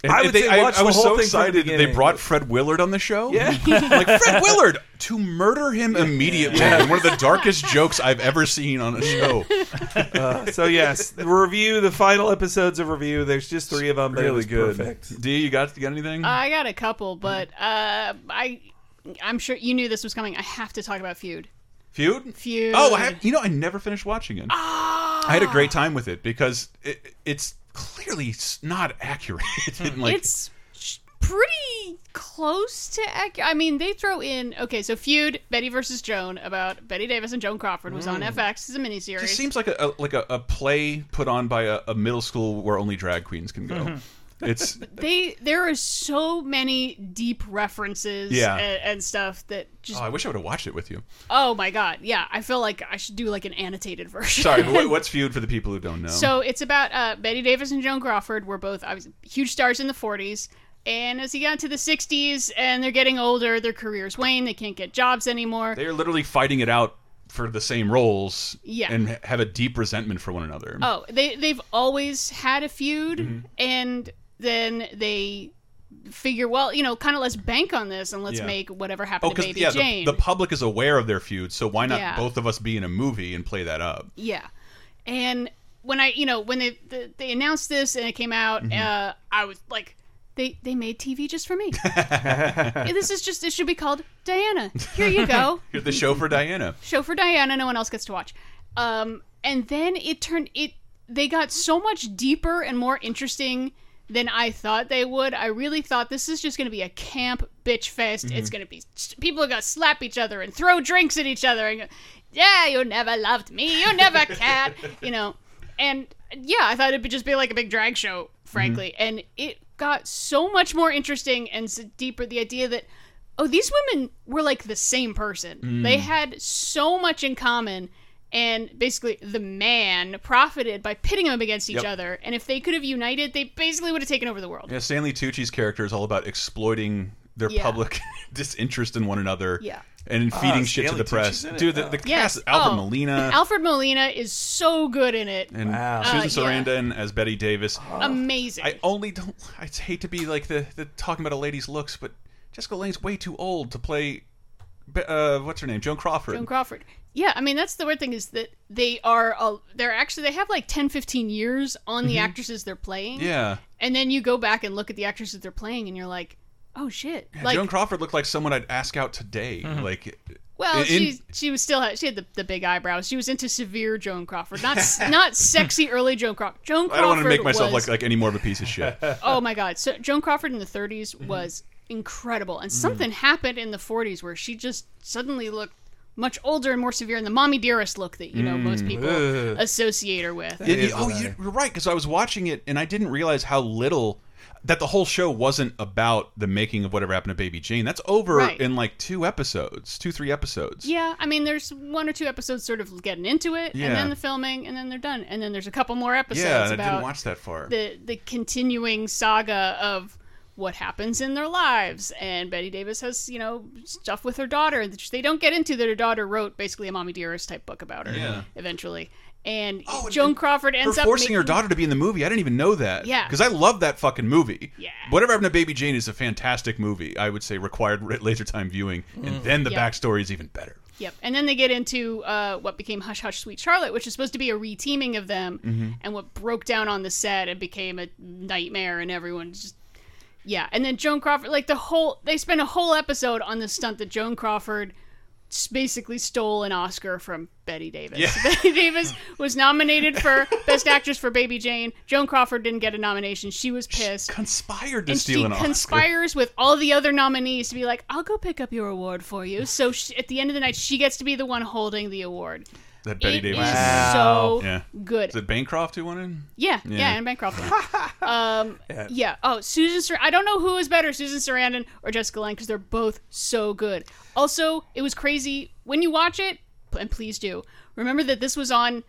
And I would they- say watch I, the was whole so thing from the excited that they brought Fred Willard on the show. Yeah. like Fred Willard to murder him immediately. Yeah. One of the darkest jokes I've ever seen on a show. Uh, so yes, the review, the final episodes of review. There's just three of them, but it really was good. perfect. D, you got you got anything? I got a couple, but uh, I, I'm sure you knew this was coming. I have to talk about Feud. Feud? Feud. Oh, I have, you know, I never finished watching it. Ah. I had a great time with it because it, it's clearly not accurate. It didn't, like, it's pretty close to accurate. I mean, they throw in okay. So Feud, Bette versus Joan, about Bette Davis and Joan Crawford was on Mm. FX. It's a miniseries. it seems like a, a like a, a play put on by a, a middle school where only drag queens can go. Mm-hmm. It's they there are so many deep references Yeah. and, and stuff that just oh, I wish I would have watched it with you. oh my god yeah I feel like I should do like an annotated version. Sorry, but what, what's feud for the people who don't know? So it's about uh, Bette Davis and Joan Crawford were both obviously huge stars in the 40s. And as he got to the 60s and they're getting older, their careers wane. They can't get jobs anymore. they are literally fighting it out for the same roles Yeah. and ha- have a deep resentment for one another. Oh, they they've always had a feud, Mm-hmm. and then they figure, well, you know, kind of let's bank on this and let's Yeah. make whatever Oh, happened to because Baby yeah, Jane. the, the public is aware of their feud, so why not Yeah. both of us be in a movie and play that up? Yeah, and when I, you know, when they they, they announced this and it came out, Mm-hmm. uh, I was like, they they made TV just for me. this is just it should be called Diana. Here you go. Here's the show for Diana. show for Diana. No one else gets to watch. Um, and then it turned it. They got so much deeper and more interesting than I thought they would. I really thought this is just going to be a camp bitch fest. It's Mhm. going to be people are going to slap each other and throw drinks at each other and yeah, you never loved me. You never cat. you know, and yeah, I thought it'd just be like a big drag show, frankly. And it got so much more interesting and deeper. The idea that oh, these women were like the same person. Mm. They had so much in common. And basically, the man profited by pitting them against each Yep. other. And if they could have united, they basically would have taken over the world. Yeah, Stanley Tucci's character is all about exploiting their Yeah. public disinterest in one another. Yeah. And Ah, feeding shit to the press. It? Dude, the, Oh. the Yes. cast, Alfred Oh, Molina. Alfred Molina is so good in it. and Uh, Susan yeah. Sarandon as Bette Davis. Amazing. I only don't. I hate to be like the, the talking about a lady's looks, but Jessica Lange's way too old to play. Uh, what's her name? Joan Crawford. Joan Crawford. Yeah, I mean that's the weird thing is that they are uh, they're actually they have like 10 15 years on the Mhm. actresses they're playing. Yeah. And then you go back and look at the actresses they're playing and you're like, "Oh shit." Yeah, like Joan Crawford looked like someone I'd ask out today. Like, well, in- she she was still she had the, the big eyebrows. She was into severe Joan Crawford, not not sexy early Joan Crawford. Joan Crawford I don't want to make myself was, like like any more of a piece of shit. oh my god so joan crawford in the 30s Mm-hmm. was incredible and Mm. something happened in the 40s where she just suddenly looked much older and more severe and the mommy dearest look that you know most Mm. people Ugh. associate her with Yeah, yeah, oh, you- you're right. Because I was watching it and I didn't realize how little that the whole show wasn't about the making of whatever happened to Baby Jane. That's over Right. in like two episodes, two three episodes. yeah i mean there's one or two episodes sort of getting into it Yeah. and then the filming and then they're done and then there's a couple more episodes Yeah, and I about didn't watch that far. the the continuing saga of what happens in their lives and bette davis has you know stuff with her daughter that they don't get into that her daughter wrote basically a mommy dearest type book about her Yeah. eventually and joan crawford Her ends up forcing her daughter to be in the movie. I didn't even know that. Yeah. Because I love that fucking movie. Yeah. Whatever Happened to Baby Jane is a fantastic movie. I would say required ra- laser time viewing. And then the Yeah. backstory is even better. Yep. And then they get into uh, what became Hush Hush Sweet Charlotte, which is supposed to be a reteaming of them, Mhm. and what broke down on the set and became a nightmare, and everyone just. Yeah. And then Joan Crawford, like the whole. They spent a whole episode on the stunt that Joan Crawford basically stole an Oscar from Bette Davis. Yeah. Bette Davis was nominated for Best Actress for Baby Jane. Joan Crawford didn't get a nomination. She was pissed. conspired to and steal she an Oscar. conspires with all the other nominees to be like, "I'll go pick up your award for you." So she, at the end of the night, she gets to be the one holding the award. That Bette It Davis. is is- so yeah. good. Is it Bancroft who won it? Yeah, yeah, and Bancroft. um, yeah. Oh, Susan. Sar- I don't know who is better, Susan Sarandon or Jessica Lange, because they're both so good. Also, it was crazy when you watch it, and please do remember that this was on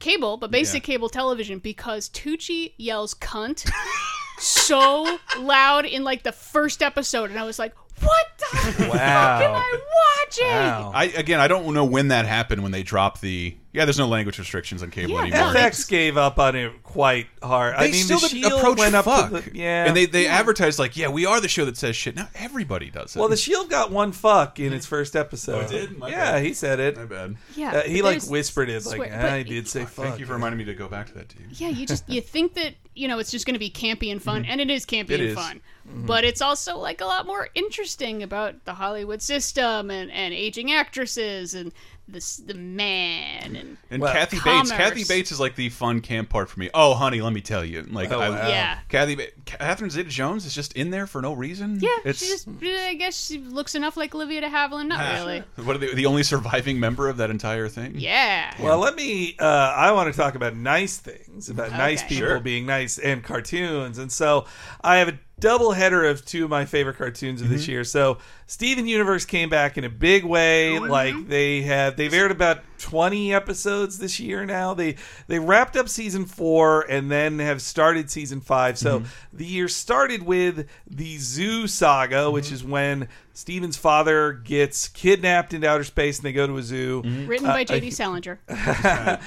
cable, but basic cable television, because Tucci yells "cunt" so loud in like the first episode, and I was like, "What the Wow. fuck am I watching?" I again, I don't know when that happened when they dropped the. Yeah, there's no language restrictions on cable anymore. FX gave up on it quite hard. I They mean, still the didn't Shield approach went up fuck. to the yeah, and they they advertised like, yeah, we are the show that says shit. Now everybody does it. Well, the Shield got one fuck in its first episode. Oh, it did? My yeah, bad. he said it. My bad. Yeah, Uh, he like there's- whispered it, like swear- "Ah, but- I did say fuck. Thank you for reminding me to go back to that, too. Yeah, you just you think that you know it's just going to be campy and fun, and it is campy Mm-hmm. It and is. fun. Mhm. But it's also like a lot more interesting about the Hollywood system and and aging actresses and the the man and And Well- Kathy Bates. Kathy Bates is like the fun camp part for me. Oh, honey, let me tell you. Like, Oh, I, wow. Yeah. Kathy, ba Catherine Zeta-Jones is just in there for no reason. yeah, it's she just I guess she looks enough like Olivia de Havilland. Not really. what are they, the only surviving member of that entire thing. Yeah. Well, let me. Uh, I want to talk about nice things, about nice people Sure. being nice and cartoons. And so I have a double header of two of my favorite cartoons of this Mm-hmm. year. So Steven Universe came back in a big way. Like they have, they've aired about twenty episodes this year now. They they wrapped up season four and then have started season five. So Mm-hmm. the year started with the Zoo Saga, which is when Steven's father gets kidnapped into outer space and they go to a zoo. Written Uh, by uh, J.D. Salinger. well,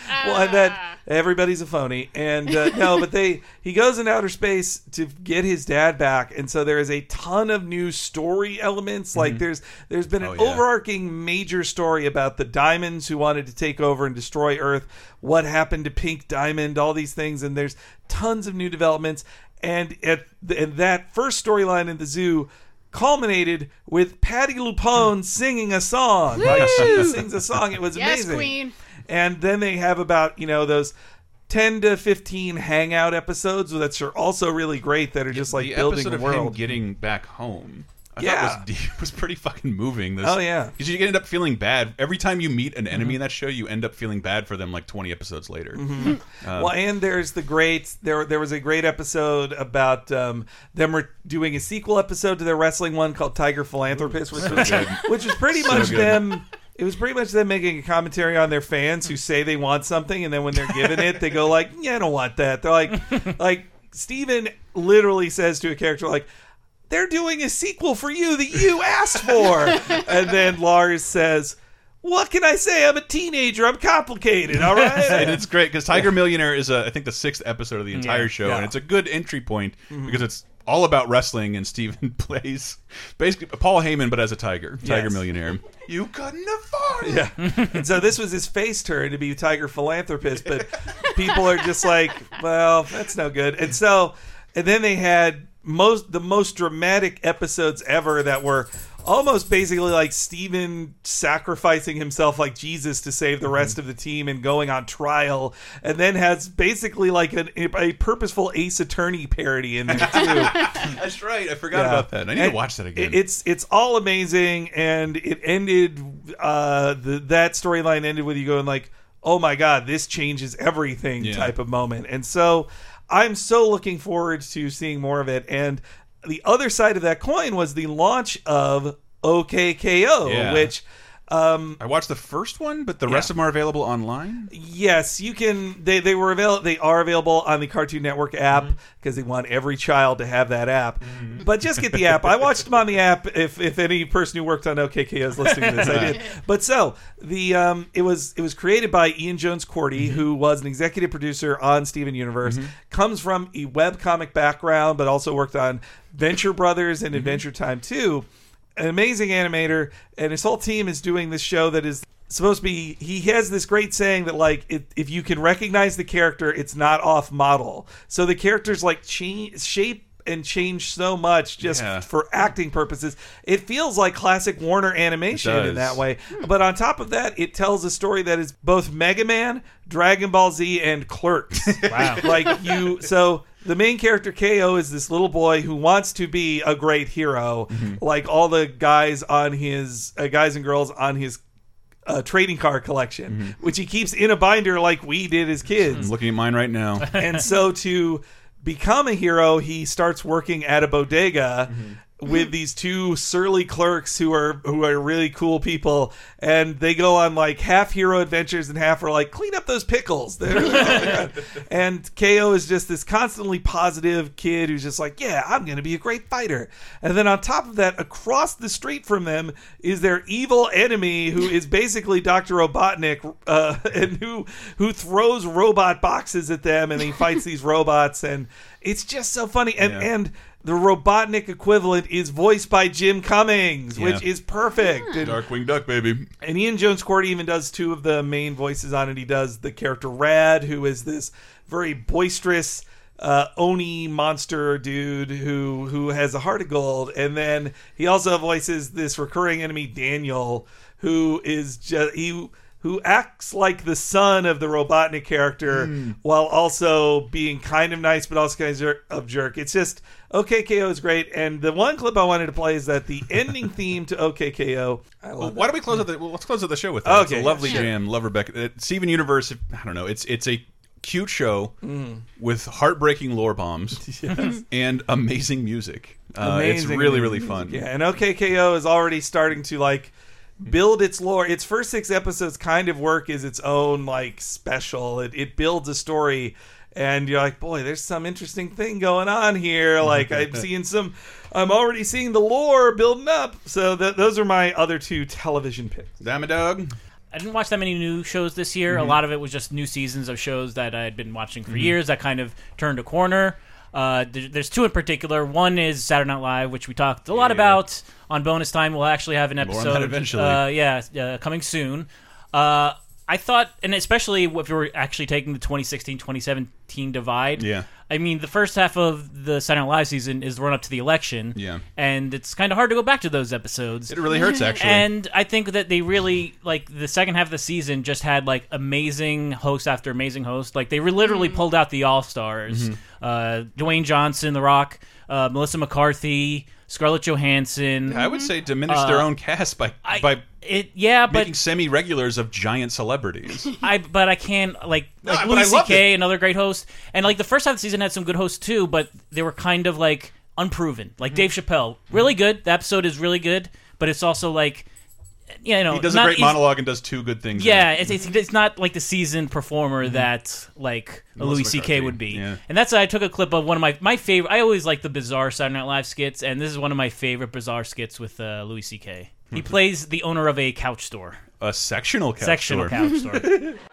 and then everybody's a phony, and uh, no, but they he goes into outer space to get his dad back, and so there is a ton of new story elements. Like there's there's been an Oh, yeah. overarching major story about the diamonds who wanted to take over and destroy Earth. What happened to Pink Diamond? All these things, and there's tons of new developments. And at and that first storyline in the zoo culminated with Patti LuPone hmm. singing a song. Like she sings a song. It was Yes, amazing. Queen. And then they have about, you know, those 10 to 15 hangout episodes that are also really great that are just like the building episode a of world. him getting back home. I Yeah. thought was, deep, was pretty fucking moving. This, Oh, yeah. because you end up feeling bad every time you meet an enemy in that show. You end up feeling bad for them like twenty episodes later. Mhm. Um, well, and there's the great there. There was a great episode about um, them re- doing a sequel episode to their wrestling one called Tiger Philanthropist, which So was good. which was pretty So much good. them. It was pretty much them making a commentary on their fans who say they want something, and then when they're given it, they go like, "Yeah, I don't want that." They're like, like Steven literally says to a character like. They're doing a sequel for you that you asked for. and then Lars says, What can I say? I'm a teenager. I'm complicated. All right. and it's great because Tiger Millionaire is a, I think the sixth episode of the entire Yeah. show, Yeah. and it's a good entry point Mhm. because it's all about wrestling, and Steven plays basically Paul Heyman, but as a tiger, Tiger Yes. Millionaire. You couldn't afford it. Yeah. and so this was his face turn to be Tiger Philanthropist, but people are just like, well, that's no good. And so, and then they had most the most dramatic episodes ever that were almost basically like Steven sacrificing himself like Jesus to save the rest of the team and going on trial, and then has basically like an, a purposeful Ace Attorney parody in there too. That's right. I forgot Yeah. about that. I need And to watch that again. It's it's all amazing, and it ended. Uh, the that storyline ended with you going like, "Oh my god, this changes everything" Yeah. type of moment, and so I'm so looking forward to seeing more of it. And the other side of that coin was the launch of OKKO, Yeah. which. Um, I watched the first one, but the rest of them are available online. Yes, you can. They they were available. They are available on the Cartoon Network app Mm-hmm. because they want every child to have that app. But just get the app. I watched them on the app. If if any person who worked on OKK is listening to this, I did. But so the um, it was it was created by Ian Jones-Quartey, Mm-hmm. who was an executive producer on Steven Universe. Comes from a webcomic background, but also worked on Venture Brothers Mm-hmm. and Adventure Time too an amazing animator, and his whole team is doing this show that is supposed to be. He has this great saying that like if, if you can recognize the character, it's not off model. So the characters like change shape and change so much just Yeah. for acting purposes. It feels like classic Warner animation in that way. But on top of that, it tells a story that is both Mega Man, Dragon Ball Z, and Clerks. Wow. like you so the main character KO is this little boy who wants to be a great hero, Mm-hmm. like all the guys on his uh, guys and girls on his uh, trading card collection, Mm-hmm. which he keeps in a binder like we did as kids. I'm looking at mine right now. and so to become a hero, he starts working at a bodega. Mm-hmm. With these two surly clerks who are who are really cool people, and they go on like half hero adventures and half are like clean up those pickles. And KO is just this constantly positive kid who's just like, yeah, I'm going to be a great fighter. And then on top of that, across the street from them is their evil enemy who is basically Dr. Robotnik uh, and who who throws robot boxes at them and he fights these robots and it's just so funny and Yeah. and the Robotnik equivalent is voiced by Jim Cummings, which is perfect. And- Darkwing Duck, baby. and Ian Jones-Quartey even does two of the main voices on it. He does the character Rad, who is this very boisterous uh, Oni monster dude who who has a heart of gold, and then he also voices this recurring enemy Daniel, who is just he. Who acts like the son of the Robotnik character Hmm. while also being kind of nice but also kind of jerk, of jerk. It's just OKKO is great, and the one clip I wanted to play is that the ending theme to OKKO. I Well, why don't we close out the? Well, let's close out the show with that. Okay, it's a lovely sure. jam. Love Rebecca. Uh, Steven Universe. I don't know. It's it's a cute show Mm. with heartbreaking lore bombs Yes. and amazing music. Uh, it's Amazing really really music. fun. Yeah, and OKKO is already starting to like build its lore. Its first six episodes kind of work as its own like special. It it builds a story and you're like, boy, there's some interesting thing going on here. Like I'm seeing some I'm already seeing the lore building up. So th- those are my other two television picks. Damn it, Doug. I didn't watch that many new shows this year. A Mhm. lot of it was just new seasons of shows that I had been watching for Mhm. years that kind of turned a corner. Uh, there's two in particular. One is Saturday Night Live, which we talked a lot about on bonus time. We'll actually have an episode that eventually. Uh, yeah, uh, coming soon. Uh, I thought, and especially if we were actually taking the 2016-2017 divide. Yeah. I mean, the first half of the Saturday Night Live season is the run up to the election. Yeah. And it's kind of hard to go back to those episodes. It really hurts, actually. And I think that they really like the second half of the season just had like amazing host after amazing host. Like they literally pulled out the all stars. Mhm. Uh, Dwayne Johnson, The Rock, uh, Melissa McCarthy, Scarlett Johansson. I would say diminish Uh, their own cast by by it. Yeah, but making semi regulars of giant celebrities. I but I can't like No, like but Louis loved C.K. another great host, and like the first half of the season had some good hosts too, but they were kind of like unproven. Mm-hmm. Like Dave Chappelle, really good. The episode is really good, but it's also like yeah, you know, he does a great monologue and does two good things. Yeah, it. it's, it's it's not like the seasoned performer that like a Louis C.K. Would be. yeah. And that's I took a clip of one of my my favorite. I always like the bizarre Saturday Night Live skits, and this is one of my favorite bizarre skits with uh, Louis C.K. He plays the owner of a couch store. a sectional couch Sectional store. couch store.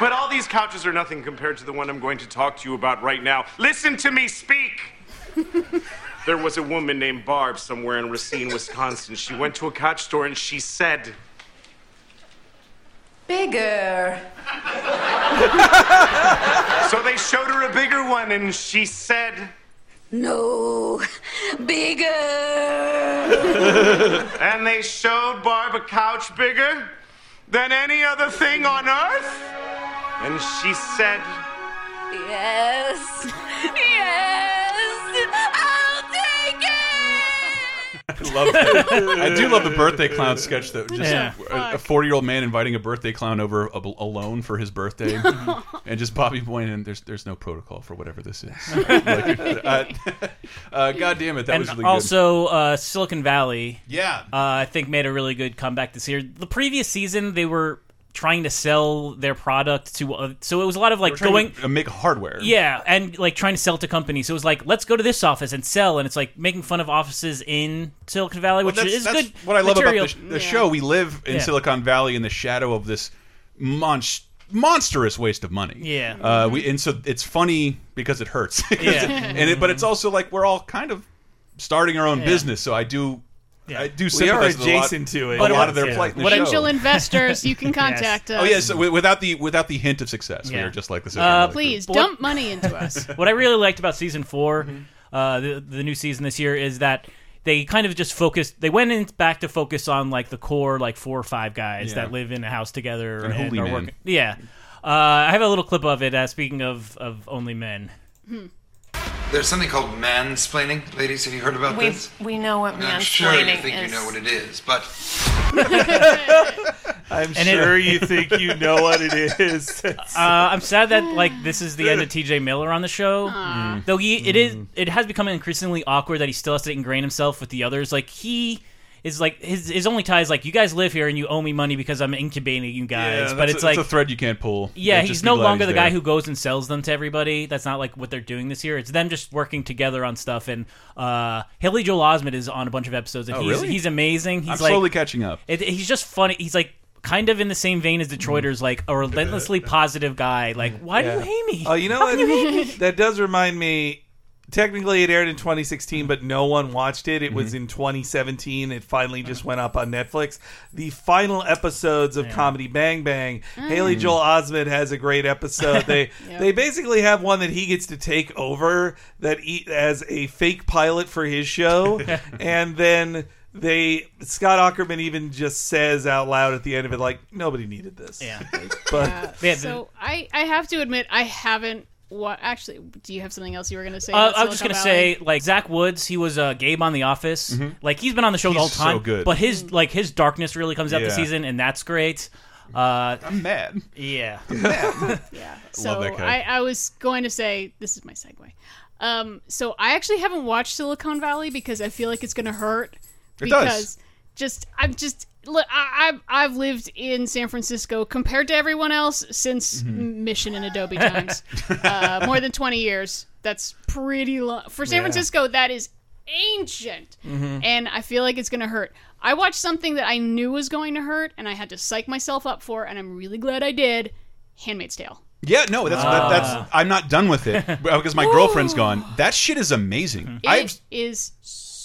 But all these couches are nothing compared to the one I'm going to talk to you about right now. Listen to me speak! There was a woman named Barb somewhere in Racine, Wisconsin. She went to a couch store and she said, Bigger. So they showed her a bigger one and she said, No. Bigger. and they showed Barb a couch bigger than any other thing on earth? And she said, Yes. Yes. I love it. I do love the birthday clown sketch though. Just Yeah. a- a forty-year-old man inviting a birthday clown over a, alone for his birthday, and just Bobby Boyne. There's there's no protocol for whatever this is. Like, uh, uh, God damn it, that and was really good. also uh, Silicon Valley. Yeah. uh, I think made a really good comeback this year. The previous season, they were trying to sell their product to, uh, so it was a lot of like going. to, make hardware. Yeah, and like trying to sell to companies. So it was like, let's go to this office and sell, and it's like making fun of offices in Silicon Valley, Well, which that's, is that's good. what I love material. about the, sh- the show. We live in Yeah. Silicon Valley in the shadow of this monst- monstrous waste of money. Yeah. uh, we and so it's funny because it hurts. Yeah. and it, but it's also like we're all kind of starting our own Yeah. business. So I do. I do We are sympathize with a lot- adjacent to it. A lot of their yeah. plight in the Potential investors, you can contact us. Oh yes, wi- without the without the hint of success, we Yeah. are just like the Silicon Uh, Please But- dump money into us. what I really liked about season 4 Mm-hmm. uh, the the new season this year, is that they kind of just focused. They went in back to focus on like the core, like four or five guys Yeah. that live in a house together And Holy are Men. working. Yeah, uh, I have a little clip of it. Uh, speaking of of only men. There's something called mansplaining. Ladies, have you heard about We, this? we know what mansplaining is. I'm sure you think is. you know what it is, but I'm And it- sure you think you know what it is. Uh, I'm sad that like this is the end of T.J. Miller on the show. Aw. Though he, it is, it has become increasingly awkward that he still has to ingrain himself with the others. Like he is like his his only tie is like you guys live here and you owe me money because I'm incubating you guys. Yeah, but it's a, like that's a thread you can't pull. Yeah, Just he's no longer he's the guy who goes and sells them to everybody. That's not like what they're doing this year. It's them just working together on stuff. And uh, Haley Joel Osment is on a bunch of episodes, and Oh, he's really? he's amazing. He's I'm like, slowly catching up. It, he's just funny. He's like kind of in the same vein as Detroiters, like a relentlessly positive guy. Like, why do you hate me? Oh, you know what? you that does remind me. Technically, it aired in 2016, but no one watched it. It Mm-hmm. was in 2017. It finally just went up on Netflix. The final episodes of Comedy Bang Bang. Haley Mm. Joel Osment has a great episode. They Yep. they basically have one that he gets to take over that he, as a fake pilot for his show, and then they Scott Aukerman even just says out loud at the end of it, like nobody needed this. Yeah, but Yeah, so I, I have to admit I haven't. What actually? Do you have something else you were going to say? Uh, I was just gonna say, like Zach Woods, he was uh, Gabe on The Office. Like he's been on the show the whole He's so time, good. but his like his darkness really comes out Yeah. this season, and that's great. Uh, I'm mad. Yeah, yeah. So that. I, I was going to say this is my segue. Um, so I actually haven't watched Silicon Valley because I feel like it's going to hurt. It does. because just I'm just look, I, I've I've lived in San Francisco compared to everyone else since Mm-hmm. Mission and Adobe times, uh, more than twenty years. That's pretty long for San Yeah. Francisco. That is ancient, Mhm. and I feel like it's going to hurt. I watched something that I knew was going to hurt, and I had to psych myself up for, and I'm really glad I did. Handmaid's Tale. Yeah, no, that's that, Ah. that's. I'm not done with it because my girlfriend's gone. That shit is amazing. I've It is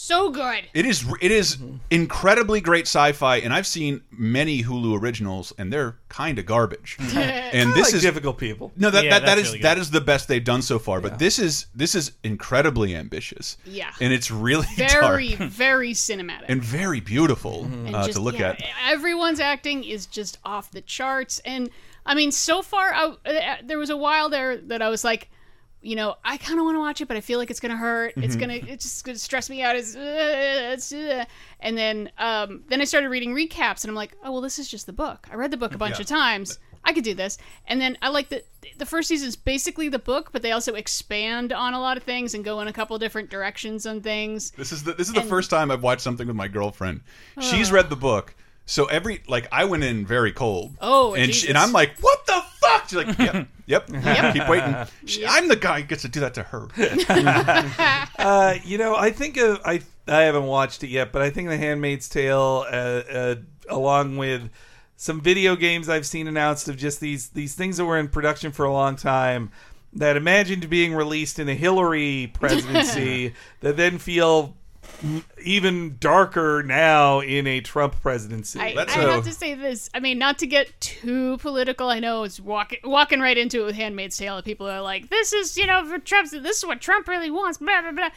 so good. It is it is incredibly great sci-fi, and I've seen many Hulu originals, and they're kind of garbage. and this like is difficult people. No, that Yeah, that, that that's is really good. that is the best they've done so far. But this is this is incredibly ambitious. Yeah. and it's really Very, dark very cinematic. and very beautiful And uh, just, to look yeah, at. Everyone's acting is just off the charts, and I mean, so far, I, uh, there was a while there that I was like, you know, I kind of want to watch it, but I feel like it's gonna hurt. It's Mhm. gonna, it's just gonna stress me out. It's, uh, it's uh. and then, um, then I started reading recaps, and I'm like, oh well, this is just the book. I read the book a bunch Yeah. of times. I could do this, and then I like that the first season is basically the book, but they also expand on a lot of things and go in a couple different directions on things. This is the this is the And- first time I've watched something with my girlfriend. She's Oh. read the book, so every like I went in very cold. Oh, and Jesus. she, and I'm like, what the fuck? She's like, yep, yep, Yep. keep waiting. She- I'm the guy who gets to do that to her. uh, you know, I think of, I I haven't watched it yet, but I think The Handmaid's Tale, uh, uh, along with some video games I've seen announced of just these these things that were in production for a long time that imagined being released in a Hillary presidency that then feel m- even darker now in a Trump presidency. I, I have to say this. I mean, not to get too political. I know it's walking walking right into it with *Handmaid's Tale*. People are like, "This is, you know, for Trump. This is what Trump really wants." Blah blah blah.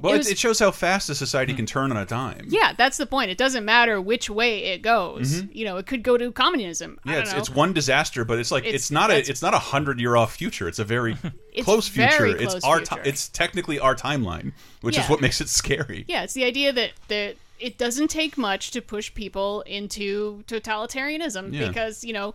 Well, It it, was- it shows how fast a society can turn on a dime. yeah, that's the point. It doesn't matter which way it goes. Mhm. You know, it could go to communism. I Yeah, don't it's, it's one disaster, but it's like it's, It's- not a it's not a hundred year off future. It's a very It's close future. very it's our future. it's technically our timeline, which is what makes it scary. Yeah, it's the idea that that it doesn't take much to push people into totalitarianism Yeah. because you know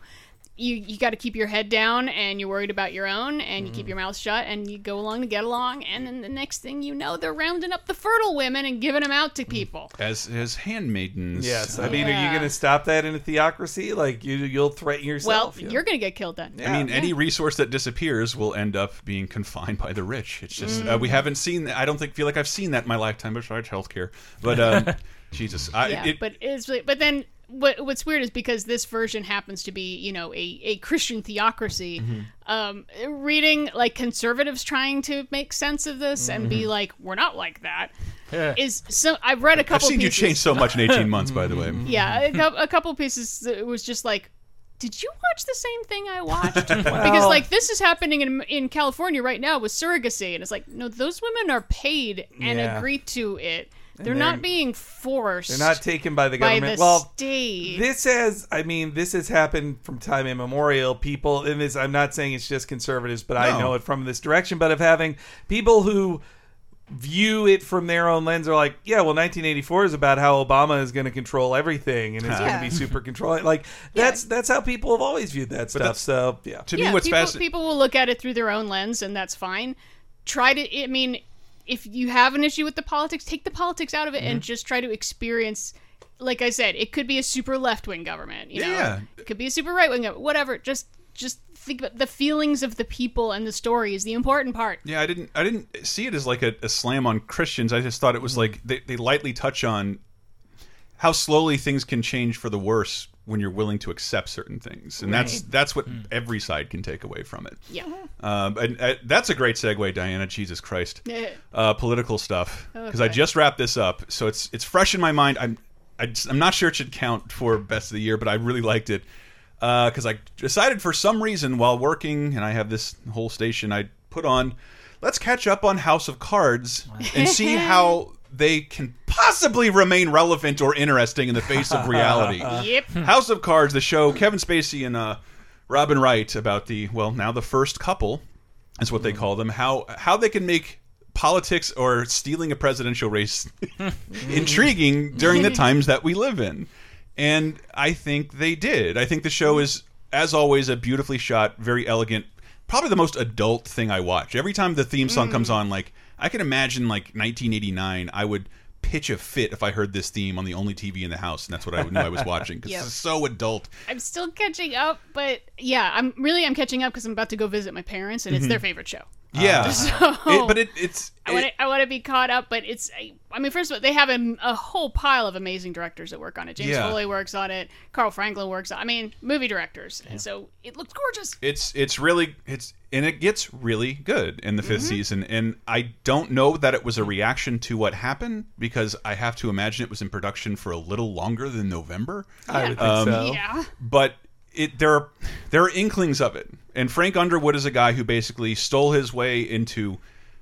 you you got to keep your head down and you're worried about your own and you Mm-hmm. keep your mouth shut and you go along to get along and then the next thing you know they're rounding up the fertile women and giving them out Mm. to people. As as handmaidens. Yes, I mean, are you going to stop that in a theocracy? Like you, you'll threaten Well, yourself. you know? you're gonna get killed then. I mean, any resource that disappears will end up being confined by the rich. It's just uh, Mm. we haven't seen. I don't think feel like I've seen that in my lifetime besides healthcare. But um, Jesus, I, yeah, it, but it's really, but then what what's weird is because this version happens to be you know a, a Christian theocracy. Mm-hmm. Um, reading like conservatives trying to make sense of this and be Mhm. like, we're not like that. Yeah. Is so I've read a I've couple. seen you pieces- change so much in eighteen months. By the way, Yeah, a, a couple pieces. It was just like. Did you watch the same thing I watched? because like this is happening in in California right now with surrogacy, and it's like no, those women are paid and Yeah. agree to it. And They're, they're- not being forced. They're not taken by the by government. the well, state. this has, I mean, this has happened from time immemorial. People, and this, I'm not saying it's just conservatives, but I know it from this direction. But of having people who view it from their own lens are like, yeah, well, 1984 is about how Obama is going to control everything and is going to be super controlling. Like that's that's how people have always viewed that stuff. So yeah, to yeah, me, what's people, fascinating. people will look at it through their own lens, and that's fine. Try to, I mean, if you have an issue with the politics, take the politics out of it and Mm-hmm. just try to experience. Like I said, it could be a super left wing government. You know, Yeah. it could be a super right wing, whatever. Just, just think about the feelings of the people and the story is the important part. Yeah, I didn't. I didn't see it as like a, a slam on Christians. I just thought it was like they, they lightly touch on how slowly things can change for the worse when you're willing to accept certain things, and that's Right. that's what every side can take away from it. Yeah. Um, and uh, that's a great segue, Diana. Jesus Christ, uh, political stuff because I just wrapped this up, so it's it's fresh in my mind. I'm I I'm not sure it should count for best of the year, but I really liked it because I decided for some reason while working, and I have this whole station, I put on. Let's catch up on House of Cards and see how they can possibly remain relevant or interesting in the face of reality. Yep. Hmm. House of Cards, the show Kevin Spacey and uh, Robin Wright about the well now the first couple is what they hmm. call them. How how they can make politics or stealing a presidential race intriguing during the hmm. times that we live in. And I think they did. I think the show is, as always, a beautifully shot, very elegant, probably the most adult thing I watch. Every time the theme song comes on, like I can imagine like 1989, I would pitch a fit if I heard this theme on the only TV in the house, and that's what I knew I was watching because Yep. it's so adult. I'm still catching up, but yeah, I'm really I'm catching up because I'm about to go visit my parents, and it's Mhm. their favorite show. Yeah, So- It- but it, it's I want to I want to be caught up, but it's I, I mean, first of all, they have a, a whole pile of amazing directors that work on it. James Yeah. Foley works on it. Carl Franklin works on. I mean, movie directors, and so it looks gorgeous. It's it's really it's and it gets really good in the 5th Mhm. season. And I don't know that it was a reaction to what happened because I have to imagine it was in production for a little longer than November. I would think so. Yeah. But it there are there are inklings of it. And Frank Underwood is a guy who basically stole his way into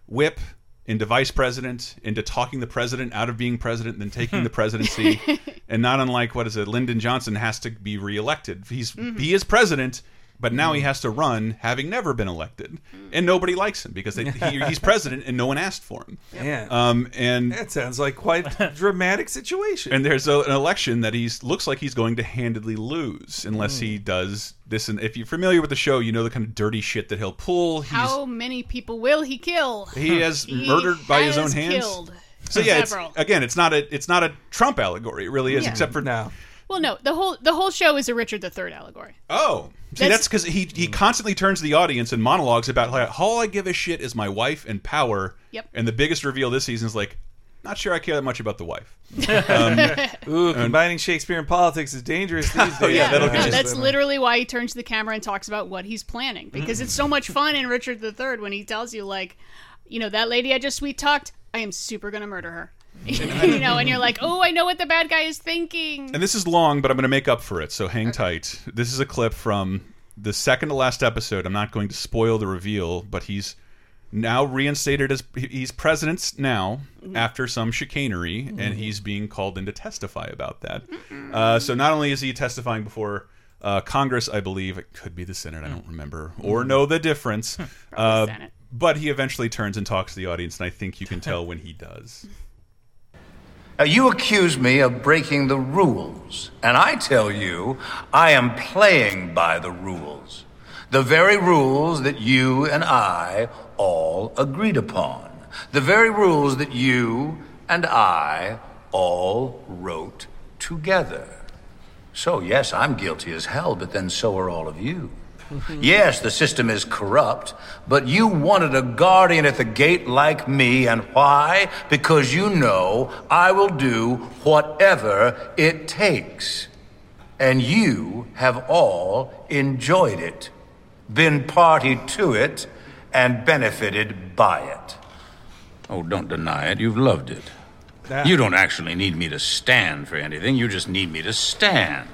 whip into vice president, into talking the president out of being president, then taking the presidency, and not unlike what is it, Lyndon Johnson has to be reelected. He's Mhm. he is president, but now he has to run, having never been elected, and nobody likes him because they, he, he's president and no one asked for him. Yeah. Um, and that sounds like quite a dramatic situation. and there's a, an election that he's looks like he's going to handedly lose unless Mm. he does this. And if you're familiar with the show, you know the kind of dirty shit that he'll pull. He's How many people will he kill? he has He murdered by his own has hands. Killed So yeah, it's, again, it's not a it's not a Trump allegory. It really is, Yeah. except for now. Well, no, the whole the whole show is a Richard III allegory. Oh, see, that's because he he constantly turns to the audience and monologues about like all I give a shit is my wife and power. Yep. And the biggest reveal this season is like, not sure I care that much about the wife. Um, Ooh, combining Shakespeare and politics is dangerous these days. Oh, yeah, that'll get No, you. that's literally why he turns to the camera and talks about what he's planning because it's so much fun in Richard III when he tells you like, you know, that lady I just sweet talked, I am super gonna murder her. you know, and you're like, oh, I know what the bad guy is thinking. And this is long, but I'm going to make up for it, so hang tight. This is a clip from the second to last episode. I'm not going to spoil the reveal, but he's now reinstated as he's president now after some chicanery, and he's being called in to testify about that. Uh, so not only is he testifying before uh, Congress, I believe it could be the Senate, I don't remember, or know the difference. Uh, but he eventually turns and talks to the audience, and I think you can tell when he does. Now, you accuse me of breaking the rules, and I tell you, I am playing by the rules. The very rules that you and I all agreed upon. The very rules that you and I all wrote together. So, yes, I'm guilty as hell, but then so are all of you. Yes, the system is corrupt, but you wanted a guardian at the gate like me, and why? Because you know I will do whatever it takes. And you have all enjoyed it, been party to it, and benefited by it. Oh, don't deny it. You've loved it. You don't actually need me to stand for anything. You just need me to stand.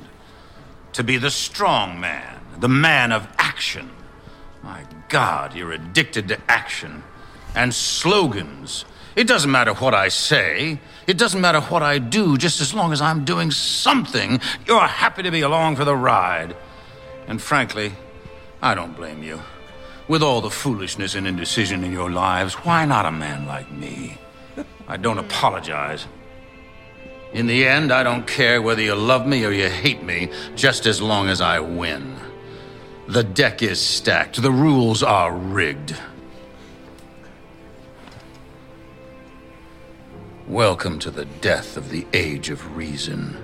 To be the strong man, the man of action. My God, you're addicted to action and slogans. It doesn't matter what I say, it doesn't matter what I do, just as long as I'm doing something, you're happy to be along for the ride. And frankly, I don't blame you. With all the foolishness and indecision in your lives, why not a man like me? I don't apologize. In the end, I don't care whether you love me or you hate me, just as long as I win. The deck is stacked, the rules are rigged. Welcome to the death of the age of reason.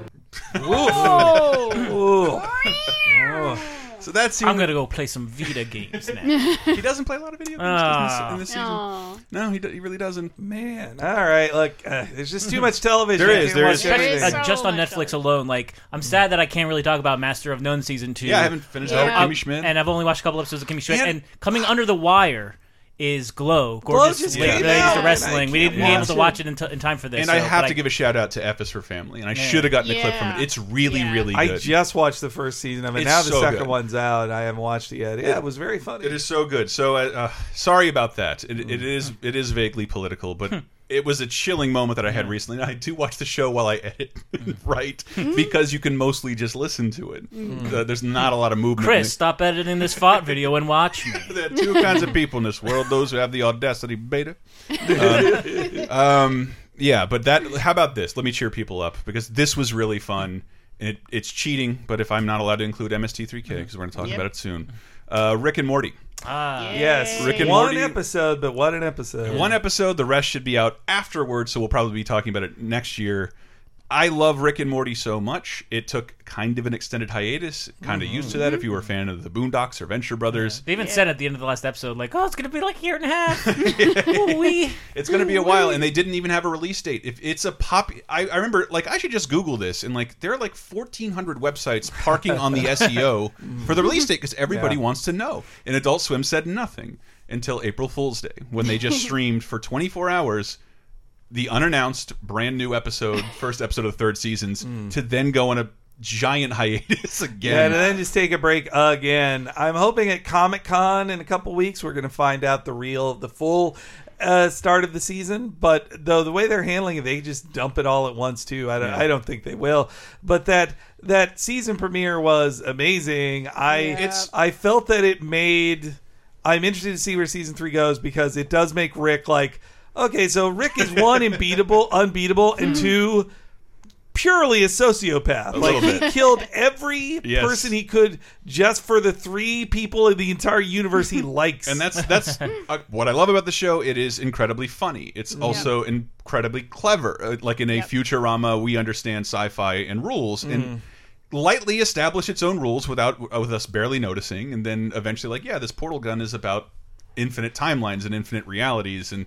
So that's I'm gonna go play some Vita games now. he doesn't play a lot of video games Ah. in this season. Aw. No, he, do- he really doesn't. Man, all right. Look, uh, there's just too much television. There I is, can't there watch is. everything. Uh, just on Netflix alone, like I'm sad that I can't really talk about Master of None season two. Yeah, I haven't finished that with uh, Kimmy Schmidt. and I've only watched a couple episodes of Kimmy Schmidt. Yeah. And coming under the wire is Glow, Glow gorgeous just ladies came ladies out, of and wrestling. We can't didn't be able watch to it. watch it in, t- in time for this. And I so- have but to give a shout out to F is for Family, and I should have gotten a clip from Yeah. it. It's really, Yeah. really I good. just watched the first season of it. It's now the so second good. one's out. I haven't watched it yet. Yeah, it was very funny. It is so good. So uh, uh, sorry about that. It, it is it is vaguely political, but it, it was a chilling moment that I had recently. And I do watch the show while I edit, right? Because you can mostly just listen to it. Mm. Uh, there's not a lot of movement. Chris, stop editing this font video and watch me. there are two kinds of people in this world: those who have the audacity beta. Um, um, yeah, but that. How about this? Let me cheer people up because this was really fun. It, it's cheating, but if I'm not allowed to include MST3K because we're going to talk Yep. about it soon. Uh, Rick and Morty. Ah, Yes, Rick and one Morty. episode, but what an episode! One episode. The rest should be out afterwards, so we'll probably be talking about it next year. I love Rick and Morty so much. It took kind of an extended hiatus. Kind of used to that if you were a fan of the Boondocks or Venture Brothers. They even said at the end of the last episode, like, "Oh, it's gonna be like a year and a half." It's going to be a while, and they didn't even have a release date. If it's a pop, I, I remember like I should just Google this, and like there are like fourteen hundred websites parking on the SEO for the release date because everybody Yeah. wants to know. And Adult Swim said nothing until April Fool's Day when they just streamed for twenty four hours the unannounced brand new episode, first episode of the third seasons, to then go on a giant hiatus Yeah, again. and then just take a break again. I'm hoping at Comic Con in a couple weeks we're going to find out the real, the full uh, start of the season. But though the way they're handling it, they just dump it all at once too. I don't, Yeah. I don't think they will. But that that season premiere was amazing. I It's- I felt that it made. I'm interested to see where season three goes because it does make Rick like. Okay, so Rick is one unbeatable, unbeatable, and two purely a sociopath. A like little he bit. killed every Yes. person he could just for the three people in the entire universe he likes. and that's that's uh, what I love about the show. It is incredibly funny. It's also incredibly clever. Uh, like in a Futurama, we understand sci-fi and rules, Mm. and lightly establish its own rules without uh, with us barely noticing, and then eventually, like, yeah, this portal gun is about infinite timelines and infinite realities, and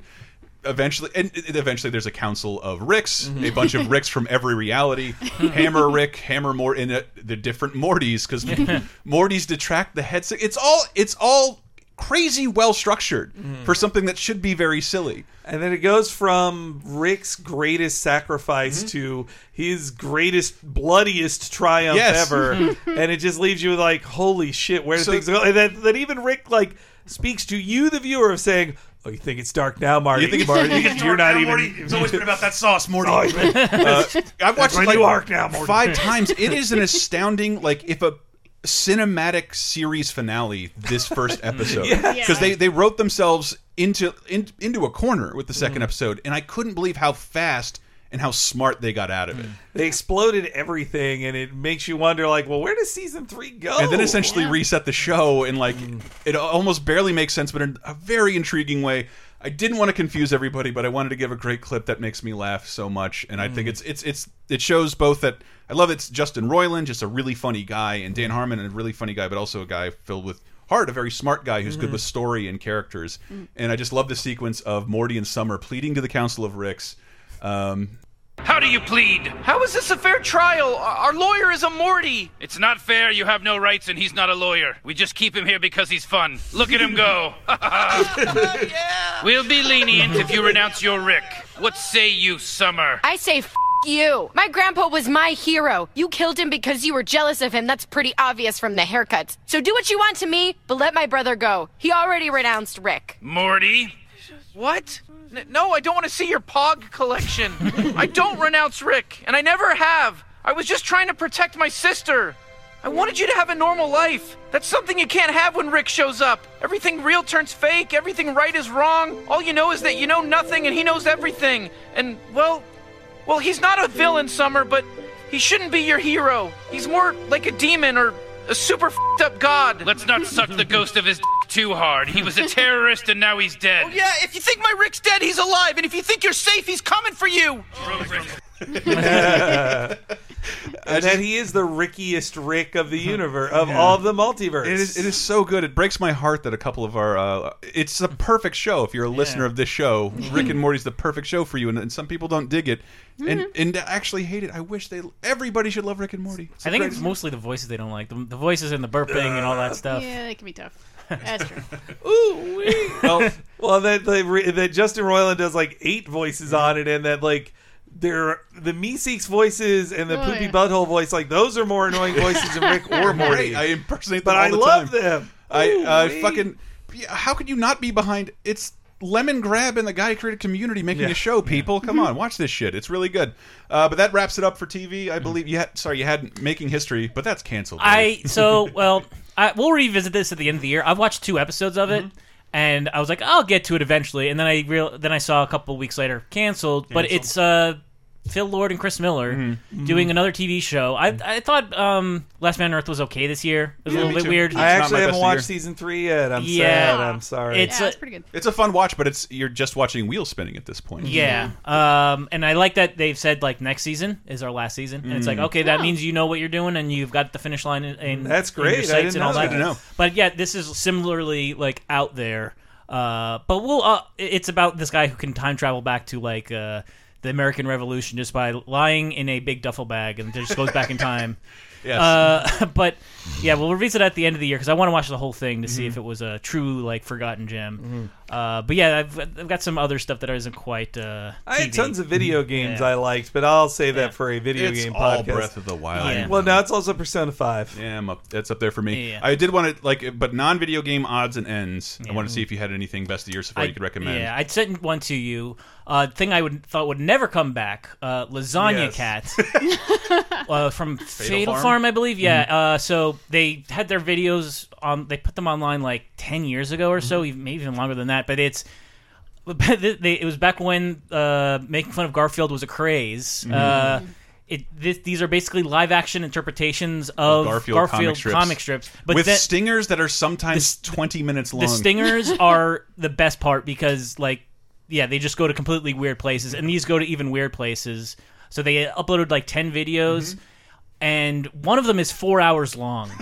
eventually and eventually there's a council of ricks Mm-hmm. a bunch of ricks from every reality hammer rick hammer more in it, the different mortys because mortys detract the heads it's all it's all crazy well structured Mm-hmm. for something that should be very silly And then it goes from Rick's greatest sacrifice Mm-hmm. to his greatest, bloodiest triumph Yes. ever, and it just leaves you with like, "Holy shit, where did So- things go?" And that, that even Rick like speaks to you, the viewer, of saying, "Oh, you think it's dark now, Morty? You think it's- Morty, you think it's you're dark not now, even." Morty? It's always been about that sauce, Morty. Oh, Uh, I've watched it like arc now, Morty. five times. It is an astounding like if a cinematic series finale this first episode Yes. because they they wrote themselves into in, into a corner with the 2nd episode and I couldn't believe how fast and how smart they got out of it. They exploded everything, and it makes you wonder, like, well, where does season three go? and then essentially reset the show and like it almost barely makes sense but in a very intriguing way. I didn't want to confuse everybody but i wanted to give a great clip that makes me laugh so much and i think it's it's it's it shows both that i love it's justin roiland just a really funny guy and dan harmon a really funny guy but also a guy filled with heart a very smart guy who's good Mhm. with story and characters. And i just love the sequence of morty and summer pleading to the council of ricks um, How do you plead? How is this a fair trial? Our our lawyer is a Morty. It's not fair. You have no rights, and he's not a lawyer. We just keep him here because he's fun. Look at him go. We'll be lenient if you renounce your Rick. What say you, Summer? I say f you. My grandpa was my hero. You killed him because you were jealous of him. That's pretty obvious from the haircut. So do what you want to me, but let my brother go. He already renounced Rick. Morty? What? N- no, I don't want to see your Pog collection. I don't renounce Rick, and I never have. I was just trying to protect my sister. I wanted you to have a normal life. That's something you can't have when Rick shows up. Everything real turns fake, everything right is wrong. All you know is that you know nothing and he knows everything. And, well, well, he's not a villain, Summer, but he shouldn't be your hero. He's more like a demon or a super fed up god. Let's not suck the ghost of his too hard. He was a terrorist and now he's dead. Oh, yeah, if you think my Rick's dead, he's alive. And if you think you're safe, he's coming for you. and that he is the rickiest Rick of the universe of all of the multiverse. It is, it is so good. It breaks my heart that a couple of our. Uh, it's a perfect show. If you're a listener of this show, Rick and Morty's the perfect show for you. And, and some people don't dig it, and and actually hate it. I wish they. Everybody should love Rick and Morty. It's I think it's mostly the voices they don't like. The, the voices and the burping and all that stuff. Yeah, it can be tough. That's true. Ooh, wee. well, well, that that that Justin Roiland does like eight voices on it, and that like they're the Meeseeks voices and the Oh, Poopy yeah. Butthole voice, like those are more annoying voices than Rick or Morty. Great. I impersonate them but all I the love time. them. I uh, Ooh-wee. fucking. How could you not be behind? It's Lemongrab and the guy who created community making Yeah. a show. People, come on, watch this shit. It's really good. Uh, but that wraps it up for TV. I believe you had. Sorry, you had making history, but that's canceled. I so well. I, we'll revisit this at the end of the year. I've watched two episodes of it, Mm-hmm. and I was like, I'll get to it eventually. And then I real then I saw a couple weeks later canceled. But it's uh, Phil Lord and Chris Miller Mm-hmm. doing another TV show. I I thought um, Last Man on Earth was okay this year. It was Yeah, a little bit too. weird. It's I not actually haven't watched season three yet. I'm Yeah. sad. I'm sorry. It's Yeah, a- it's pretty good. It's a fun watch, but it's you're just watching wheel spinning at this point. Yeah, um, and I like that they've said like next season is our last season, and it's like Mm. okay, that means you know what you're doing and you've got the finish line And in That's in your great. I didn't and all know that. that. Good to know. But yeah, this is similarly like out there. Uh, but we'll. Uh, it's about this guy who can time travel back to like uh, the American Revolution just by lying in a big duffel bag and just goes back in time. Yes. Uh, but yeah, we'll revisit it at the end of the year because I want to watch the whole thing to see Mm-hmm. if it was a true like forgotten gem. Uh, but yeah, I've, I've got some other stuff that isn't quite. Uh, I had TV. tons of video games Yeah. I liked, but I'll save that for a video it's game all podcast. Breath of the Wild. Yeah. Well, now it's also Persona Five. Yeah, I'm up. That's up there for me. Yeah. I did want to like, but non-video game odds and ends. I want to see if you had anything best of year so far I- you could recommend. Yeah, I'd send one to you. Uh, thing I would thought would never come back. Uh, Lasagna Yes. Cat uh, from Fatal, Farm? Farm? I believe. Yeah. Mm-hmm. Uh, so they had their videos on. They put them online like ten years ago or Mm-hmm. so, even maybe even longer than that. But it's. They, it was back when uh, making fun of Garfield was a craze. Uh, it, this, these are basically live action interpretations of Garfield, Garfield, comic strips, But with then- stingers that are sometimes twenty minutes long. the stingers are the best part because like yeah they just go to completely weird places and these go to even weird places so they uploaded like 10 videos Mm-hmm. and one of them is four hours long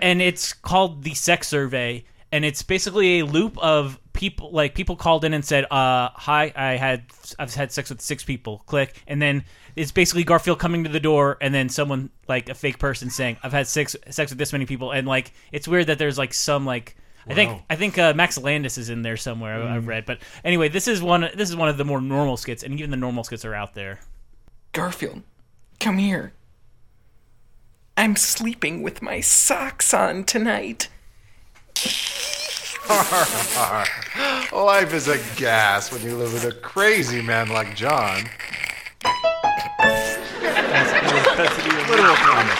And it's called the sex survey and it's basically a loop of people like people called in and said uh hi i had i've had sex with six people click and then it's basically garfield coming to the door and then someone like a fake person saying i've had six sex with this many people and like it's weird that there's like some like I think I think uh, Max Landis is in there somewhere. I- I've read, but anyway, this is one. This is one of the more normal skits, and even the normal skits are out there. Garfield, come here. I'm sleeping with my socks on tonight. Life is a gas when you live with a crazy man like John. Literal comic.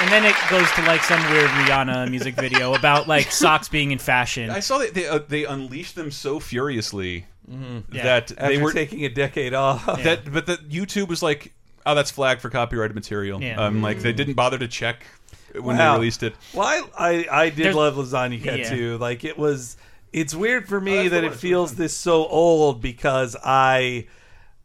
And then it goes to like some weird Rihanna music video about like socks being in fashion. I saw that they uh, they unleashed them so furiously Yeah. that they After were taking a decade off. that but that YouTube was like, oh, that's flagged for copyrighted material. Yeah. Um, like they didn't bother to check when Wow. they released it. Well, I I, I did There's- love Lasagna Cat Yeah. too. Like it was. It's weird for Oh, me that's the that it it's feels this so old because I.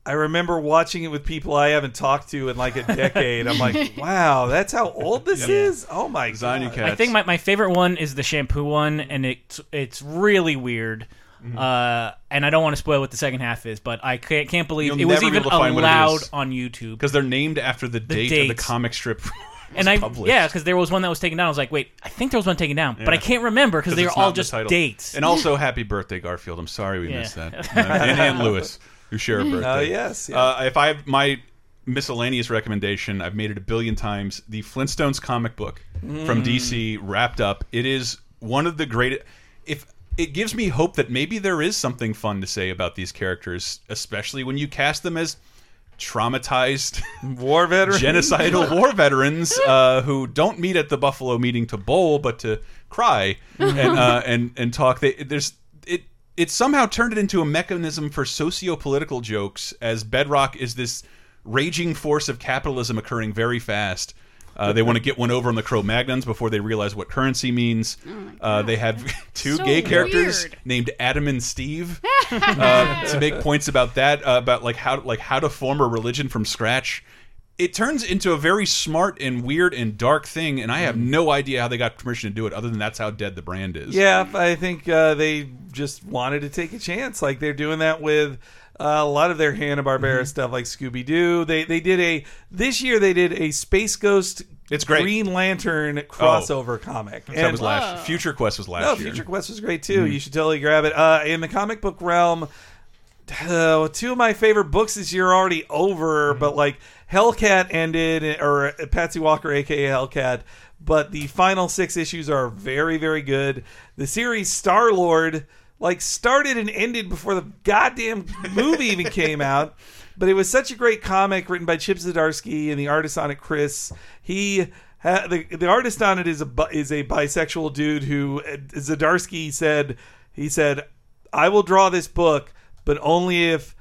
I remember watching it with people I haven't talked to in like a decade. I'm like, wow, that's how old this Yeah. is. Oh my Lasagna god! Cat. I think my, my favorite one is the shampoo one, and it's it's really weird. Mm-hmm. Uh, and I don't want to spoil what the second half is, but I can't, can't believe You'll it was even able to find allowed on YouTube. because they're named after the, date of the comic strip. And was I published. yeah, because there was one that was taken down. I was like, wait, I think there was one taken down, but I can't remember because they were it's all the just title. dates. And also, happy birthday, Garfield. I'm sorry we Yeah. missed that. Uh, and Ann Lewis, who share a birthday. Oh, yes, yeah. Uh, if I have my miscellaneous recommendation, I've made it a billion times. The Flintstones comic book from Mm. DC wrapped up. It is one of the greatest. If it gives me hope that maybe there is something fun to say about these characters, especially when you cast them as traumatized war veterans, genocidal war veterans uh, who don't meet at the Buffalo meeting to bowl, but to cry and uh, and and talk. They, there's it. It somehow turned it into a mechanism for socio-political jokes, as Bedrock is this raging force of capitalism occurring very fast. Uh, they want to get one over on the Cro-Magnons before they realize what currency means. uh, they have two So gay characters weird. named Adam and Steve uh, to make points about that, uh, about like how like how to form a religion from scratch. It turns into a very smart and weird and dark thing, and I have no idea how they got permission to do it, other than that's how dead the brand is. Yeah, I think uh, they just wanted to take a chance. Like they're doing that with uh, a lot of their Hanna Barbera Mm-hmm. stuff, like Scooby Doo. They they did a this year they did a Space Ghost. It's great. Green Lantern crossover comic. that was last. Future Quest was last no, year. Future Quest was great too. Mhm. You should totally grab it. Uh, in the comic book realm, uh, two of my favorite books this year are already over, Mm-hmm. but like Hellcat ended, or Patsy Walker, aka Hellcat. But the final six issues are very, very good. The series Star Lord like started and ended before the goddamn movie even came out. But it was such a great comic written by Chip Zdarsky and the artist on it, Chris. He the the artist on it is a is a bisexual dude who uh, Zdarsky said he said I will draw this book, but only if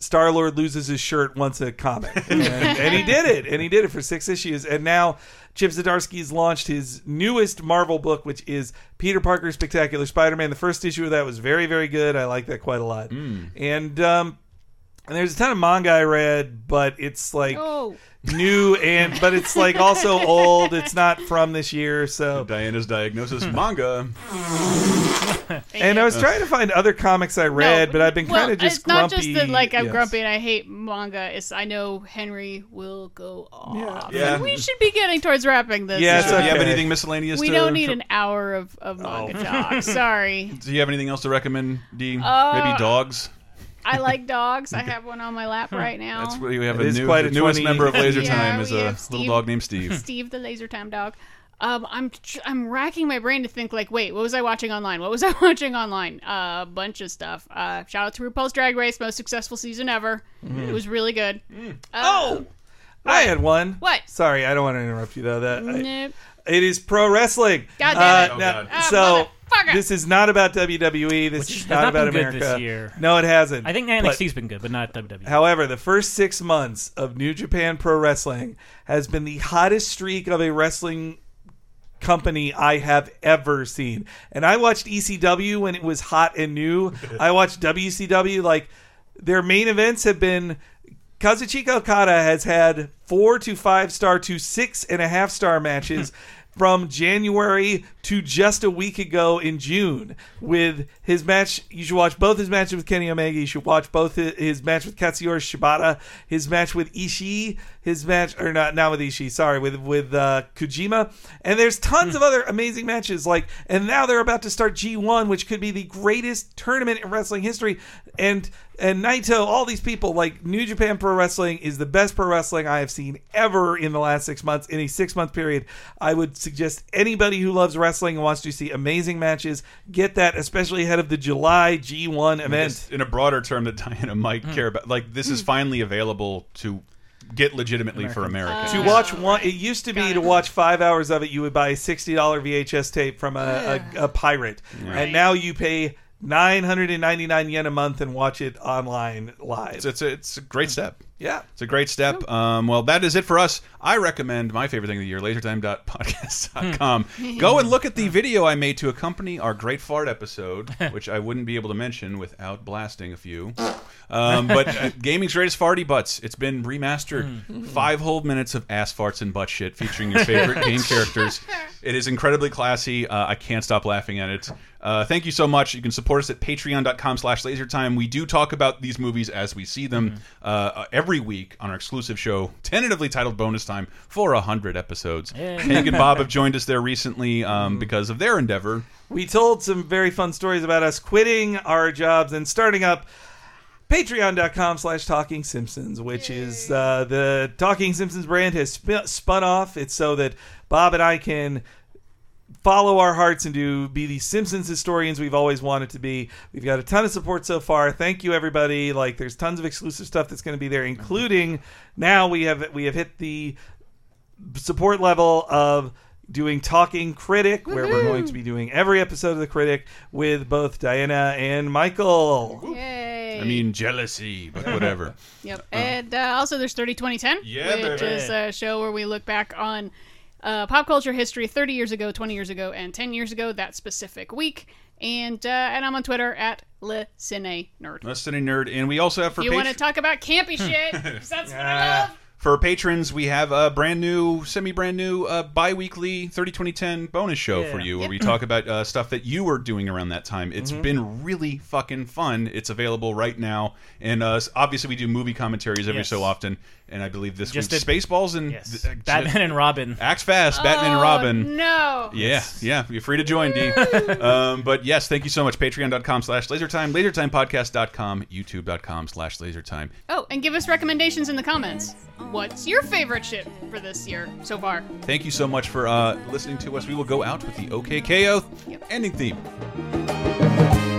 Star Lord loses his shirt once a comic, and, and he did it, and he did it for six issues, and now Chip Zdarsky's launched his newest Marvel book, which is Peter Parker's Spectacular Spider-Man. The first issue of that was very, very good. I like that quite a lot, and um, and there's a ton of manga I read, but it's like Oh. new and but it's like also old. It's not from this year, so Diana's diagnosis manga. and I was trying to find other comics I read, but I've been well, kind of just it's not grumpy. just that like I'm Yes. grumpy and I hate manga. It's I know Henry will go off. Yeah. And we should be getting towards wrapping this. Yeah, up. so do you have anything miscellaneous We to- don't need to- an hour of, of manga Oh. talk. Sorry. Do you have anything else to recommend, D? Uh, Maybe dogs? I like dogs. I have one on my lap right now. That's what we have It a is new, quite a the newest 20 member of Laser Yeah, Time is a have little dog named Steve. Steve the laser time dog. Um, I'm I'm racking my brain to think like, wait, what was I watching online? What was I watching online? Uh, a bunch of stuff. Uh, shout out to RuPaul's Drag Race, most successful season ever. Mhm. It was really good. Oh, I had one. What? Sorry, I don't want to interrupt you though. That I- Nope. it is pro wrestling. God damn it. Uh, Oh, now- God. So motherfucker. this is not about WWE. This Which is has not, not about been good America this year. No, it hasn't. I think But- NXT's been good, but not. WWE. However, the first six months of New Japan Pro Wrestling has been the hottest streak of a wrestling company I have ever seen. And I watched ECW when it was hot and new. I watched WCW. Like, their main events have been. Kazuchika Okada has had four to five star to six and a half star matches from January to just a week ago in June with his match. You should watch both his matches with Kenny Omega. You should watch both his, his match with Katsuyori Shibata, his match with Ishii, his match or not not with Ishii, sorry, with with uh, Kojima. And there's tons of other amazing matches. Like, and now they're about to start G1, which could be the greatest tournament in wrestling history. And and Naito, all these people, like New Japan Pro Wrestling is the best pro wrestling I have seen ever in the last six months. In a six month period, I would suggest anybody who loves wrestling and wants to see amazing matches get that, especially ahead of the July G1 I event. guess in a broader term that Diana might Hmm. care about. Like this is finally available to get legitimately for America. to watch one, it used to be to watch five hours of it, you would buy a sixty dollar VHS tape from a, a, a pirate, Yeah. and now you pay nine hundred and ninety nine yen a month and watch it online live. It's, it's, a, it's a great step. Yeah. It's a great step. Um, well, that is it for us. I recommend my favorite thing of the year, lasertime.podcast.com. Go and look at the video I made to accompany our Great Fart episode, which I wouldn't be able to mention without blasting a few. Um, but uh, gaming's greatest farty butts. It's been remastered. Five whole minutes of ass farts and butt shit featuring your favorite game characters. It is incredibly classy. Uh, I can't stop laughing at it. Uh, thank you so much. You can support us at patreon.com slash lasertime. We do talk about these movies as we see them uh, every week on our exclusive show, tentatively titled Bonus Time, for 100 episodes. Yay. Hank and Bob have joined us there recently um, because of their endeavor. We told some very fun stories about us quitting our jobs and starting up patreon.com slash talking simpsons which is uh, the talking simpsons brand has sp- spun off it's so that bob and i can follow our hearts and do be the simpsons historians we've always wanted to be we've got a ton of support so far thank you everybody like there's tons of exclusive stuff that's going to be there including now we have we have hit the support level of doing talking critic where we're going to be doing every episode of the critic with both diana and michael Yay. I mean, jealousy, but whatever. Yep. And uh, also, there's 30 2010, Yeah, which baby. is a show where we look back on uh, pop culture history 30 years ago, 20 years ago, and 10 years ago, that specific week. And uh, and I'm on Twitter at Le Cine Nerd. Listening nerd. And we also have for If you want to talk about campy shit? that's what I love. For patrons, we have a brand new, semi brand new, uh, bi weekly 30 2010 bonus show Yeah. for you where Yep. we talk about uh, stuff that you were doing around that time. It's Mhm. been really fucking fun. It's available right now. And uh, obviously, we do movie commentaries every Yes. so often. And I believe this Just week's did- Spaceballs and Yes. uh, Batman and Robin. Acts fast, Batman and Oh, Robin. No. Yeah, yeah. You're free to join, D. um, but yes, thank you so much. Patreon.com slash lasertime, lasertimepodcast.com, youtube.com slash lasertime. Oh, and give us recommendations in the comments. What's your favorite ship for this year so far? Thank you so much for uh, listening to us. We will go out with the OKKO ending theme.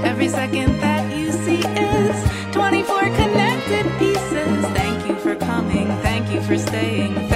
Every second that you see is 24 connected pieces. Thank for staying.